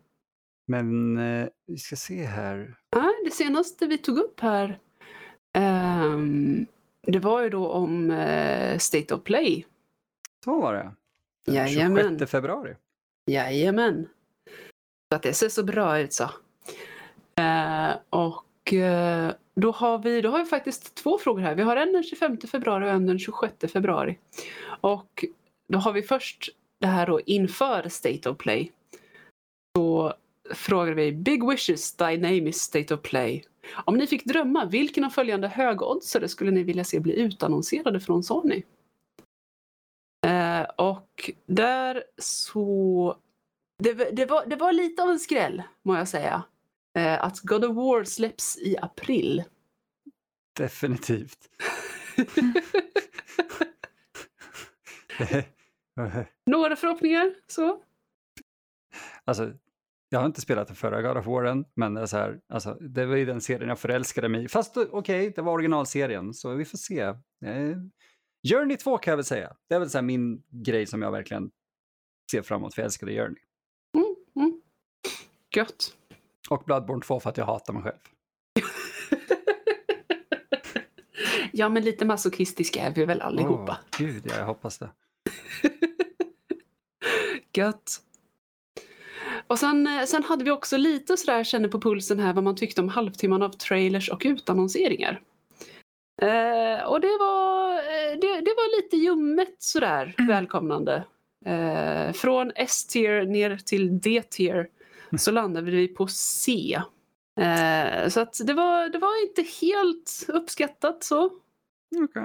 men uh, vi ska se här. Ja, det senaste vi tog upp här, um, det var ju då om uh, State of Play. Så var det. Den Jajamän. 26 februari. Jajamän. Så att det ser så bra ut så. Eh, och eh, då, har vi, då har vi faktiskt två frågor här. Vi har en den 25 februari och en den 26 februari. Och då har vi först det här då inför State of Play. Då frågar vi Big Wishes, Thy Name is State of Play. Om ni fick drömma, vilken av följande högoddsare skulle ni vilja se bli utannonserade från Sony? Eh, och där så... Det, det, var, det var lite av en skräll, må jag säga att God of War släpps i april. Definitivt. Några förhoppningar så? Alltså, jag har inte spelat den förra God of War men det, är så här, alltså, det var ju den serien jag förälskade mig i. Fast okej, okay, det var originalserien, så vi får se. Eh, Journey 2 kan jag väl säga. Det är väl så min grej som jag verkligen ser framåt, för jag älskade Journey. Mm, mm. Gött. Och Bloodborne 2 för att jag hatar mig själv. ja, men lite masochistiska är vi väl allihopa. Oh, gud, ja, jag hoppas det. Gött. Och sen, eh, sen hade vi också lite sådär känner på pulsen här vad man tyckte om halvtimman av trailers och utannonseringar. Eh, och det var, eh, det, det, var lite ljummet sådär mm. välkomnande. Eh, från S-tier ner till D-tier så landade vi på C. Eh, så att det var, det var inte helt uppskattat så. Okay,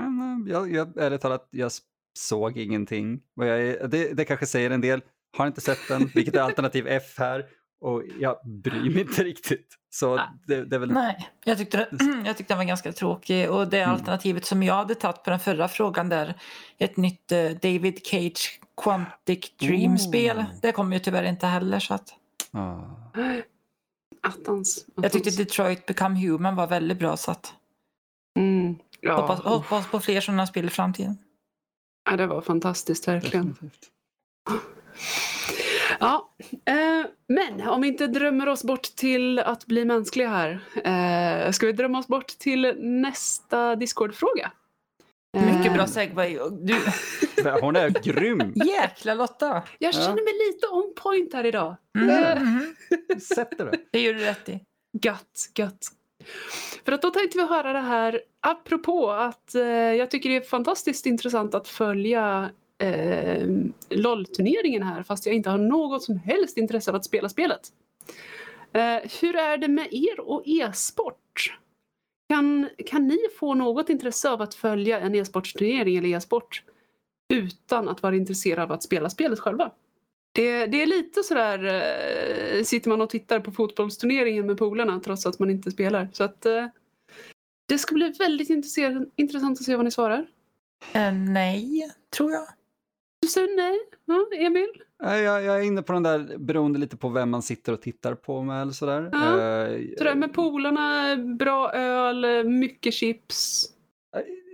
jag, jag, ärligt talat, jag såg ingenting. Jag, det, det kanske säger en del. Har inte sett den, vilket är alternativ F här. Och jag bryr mig inte riktigt. Så det, det är väl... Nej, jag tyckte, jag tyckte den var ganska tråkig. Och det mm. alternativet som jag hade tagit på den förra frågan där, ett nytt uh, David Cage Quantic Dream-spel, oh. det kommer ju tyvärr inte heller. Så att... Ah. Attans, attans. Jag tyckte Detroit Become Human var väldigt bra. Så att... Mm. Ja. Hoppas, hoppas på fler sådana spel i framtiden. Ja, det var fantastiskt verkligen. Definitivt. Ja, eh, men om vi inte drömmer oss bort till att bli mänskliga här. Eh, ska vi drömma oss bort till nästa Discord-fråga? Mycket bra segway. Du... Hon är grym! Jäkla Lotta! Jag känner mig lite on point här idag. Mm. Mm. Sätter det. Det gör du rätt i. Gött, gött. För att då tänkte vi höra det här apropå att eh, jag tycker det är fantastiskt intressant att följa eh, LOL-turneringen här fast jag inte har något som helst intresse av att spela spelet. Eh, hur är det med er och e-sport? Kan, kan ni få något intresse av att följa en e-sportsturnering eller e-sport utan att vara intresserad av att spela spelet själva? Det, det är lite sådär, eh, sitter man och tittar på fotbollsturneringen med polarna trots att man inte spelar. Så att eh, det ska bli väldigt intressant att se vad ni svarar. Uh, nej, tror jag. Du säger nej? Ja, Emil? Jag, jag är inne på den där beroende lite på vem man sitter och tittar på med eller sådär. Ja. Uh, sådär med polarna, bra öl, mycket chips.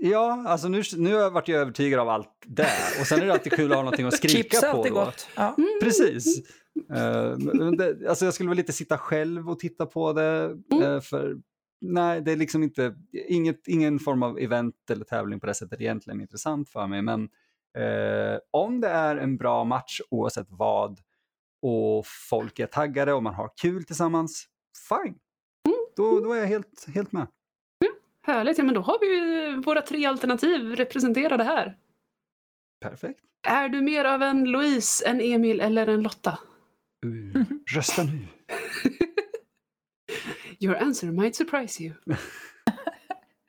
Ja, alltså nu, nu har jag varit övertygad av allt det. Och sen är det alltid kul att ha någonting att skrika Chips på. Chips är alltid gott. Ja. Mm. Precis. Uh, det, alltså jag skulle väl inte sitta själv och titta på det. Mm. Uh, för nej, det är liksom inte, inget, ingen form av event eller tävling på det sättet egentligen intressant för mig. Men uh, om det är en bra match oavsett vad och folk är taggade och man har kul tillsammans, fine. Mm. Då, då är jag helt, helt med. Härligt, ja men då har vi våra tre alternativ representerade här. Perfekt. Är du mer av en Louise, en Emil eller en Lotta? Uh, rösta nu. Your answer might surprise you.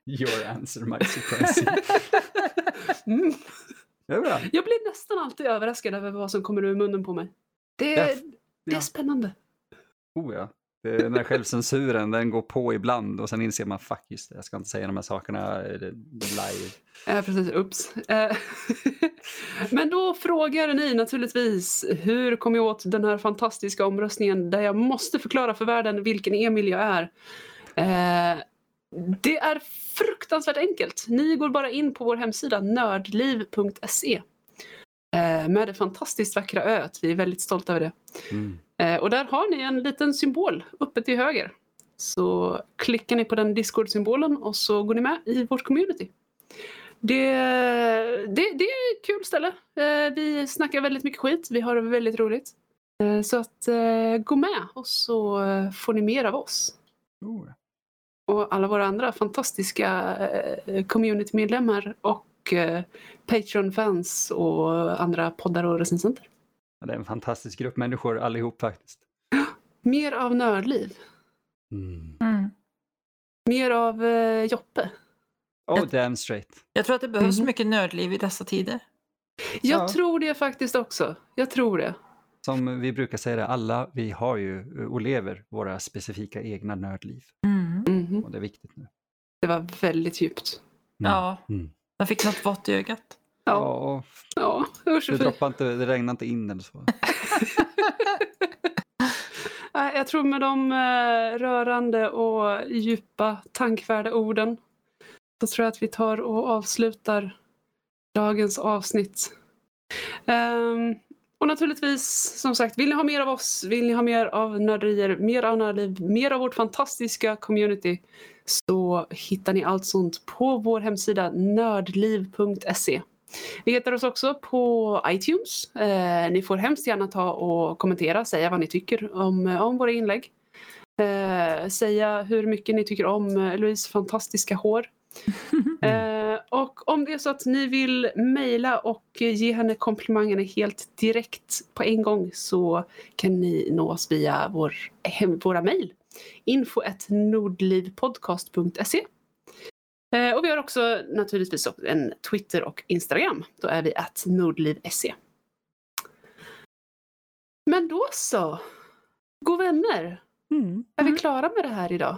Your answer might surprise you. mm. Jag blir nästan alltid överraskad över vad som kommer ur munnen på mig. Det är, det är spännande. Oh ja. Det, den här självcensuren, den går på ibland och sen inser man fuck just det, jag ska inte säga de här sakerna live. Ja, precis. Ups. Eh, men då frågar ni naturligtvis, hur kom jag åt den här fantastiska omröstningen där jag måste förklara för världen vilken Emil jag är? Det är fruktansvärt enkelt. Ni går bara in på vår hemsida nördliv.se eh, med det fantastiskt vackra öet. Vi är väldigt stolta över det. Mm. Eh, och där har ni en liten symbol uppe till höger. Så klickar ni på den Discord-symbolen och så går ni med i vårt community. Det, det, det är ett kul ställe. Eh, vi snackar väldigt mycket skit. Vi har det väldigt roligt. Så att gå med och så får ni mer av oss. Oh. Och alla våra andra fantastiska community-medlemmar och Patreon-fans och andra poddar och recensenter. Det är en fantastisk grupp människor allihop faktiskt. Mer av nördliv. Mm. Mm. Mer av eh, Joppe. Oh, jag, damn straight. Jag tror att det behövs mm. mycket nördliv i dessa tider. Jag ja. tror det faktiskt också. Jag tror det. Som vi brukar säga det, alla vi har ju och lever våra specifika egna nördliv. Mm. Mm. Och det är viktigt nu. Det var väldigt djupt. Mm. Ja, mm. man fick något vått i ögat. Ja, ja usch det, droppar inte, det regnar inte in eller så. jag tror med de eh, rörande och djupa tankvärda orden så tror jag att vi tar och avslutar dagens avsnitt. Och naturligtvis, som sagt, vill ni ha mer av oss, vill ni ha mer av nörderier, mer av nördliv, mer av vårt fantastiska community så hittar ni allt sånt på vår hemsida nördliv.se. Vi hittar oss också på iTunes. Eh, ni får hemskt gärna ta och kommentera, säga vad ni tycker om, om våra inlägg. Eh, säga hur mycket ni tycker om Louise fantastiska hår. Eh, och om det är så att ni vill mejla och ge henne komplimangerna helt direkt på en gång så kan ni nå oss via vår, hem, våra mejl. info nordlivpodcast.se eh, Och vi har också naturligtvis en Twitter och Instagram. Då är vi att nordliv.se. Men då så. God vänner. Mm. Är vi Mm. klara med det här idag?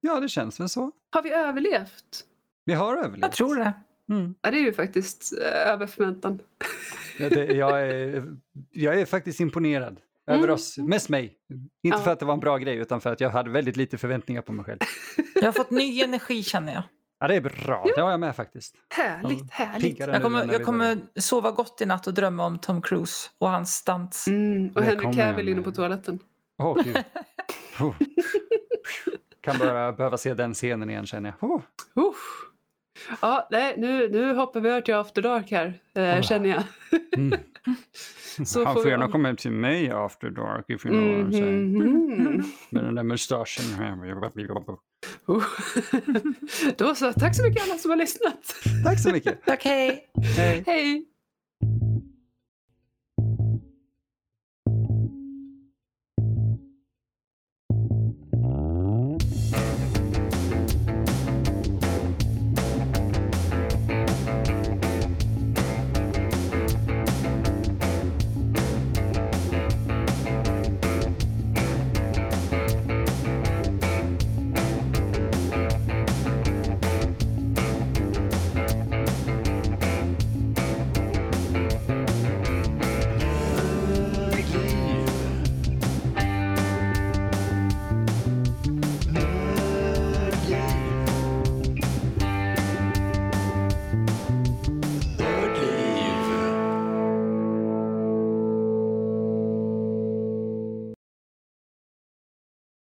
Ja, det känns väl så. Har vi överlevt? Vi har överlevt. Jag tror det. Mm. Ja, det är ju faktiskt eh, över förväntan. Ja, det, jag, är, jag är faktiskt imponerad över Mm. oss, mest mig. Inte Ja. för att det var en bra grej utan för att jag hade väldigt lite förväntningar på mig själv. Jag har fått ny energi känner jag. Ja, det är bra, det har jag med faktiskt. Härligt, härligt. Jag kommer, jag kommer sova gott i natt och drömma om Tom Cruise och hans stunts. Mm, och Henry Cavill inne på toaletten. Åh, gud. Oh. Kan bara behöva se den scenen igen känner jag. Oh. Ja, nej, nu, nu hoppar vi över till After Dark här, eh, känner jag. Mm. Så Han får gärna komma hem till mig after dark if you know what I'm saying. Mhm. Med den där mustaschen. Oh. Då så, tack så mycket alla som har lyssnat. Tack så mycket. Tack, hej! Hej. Hej!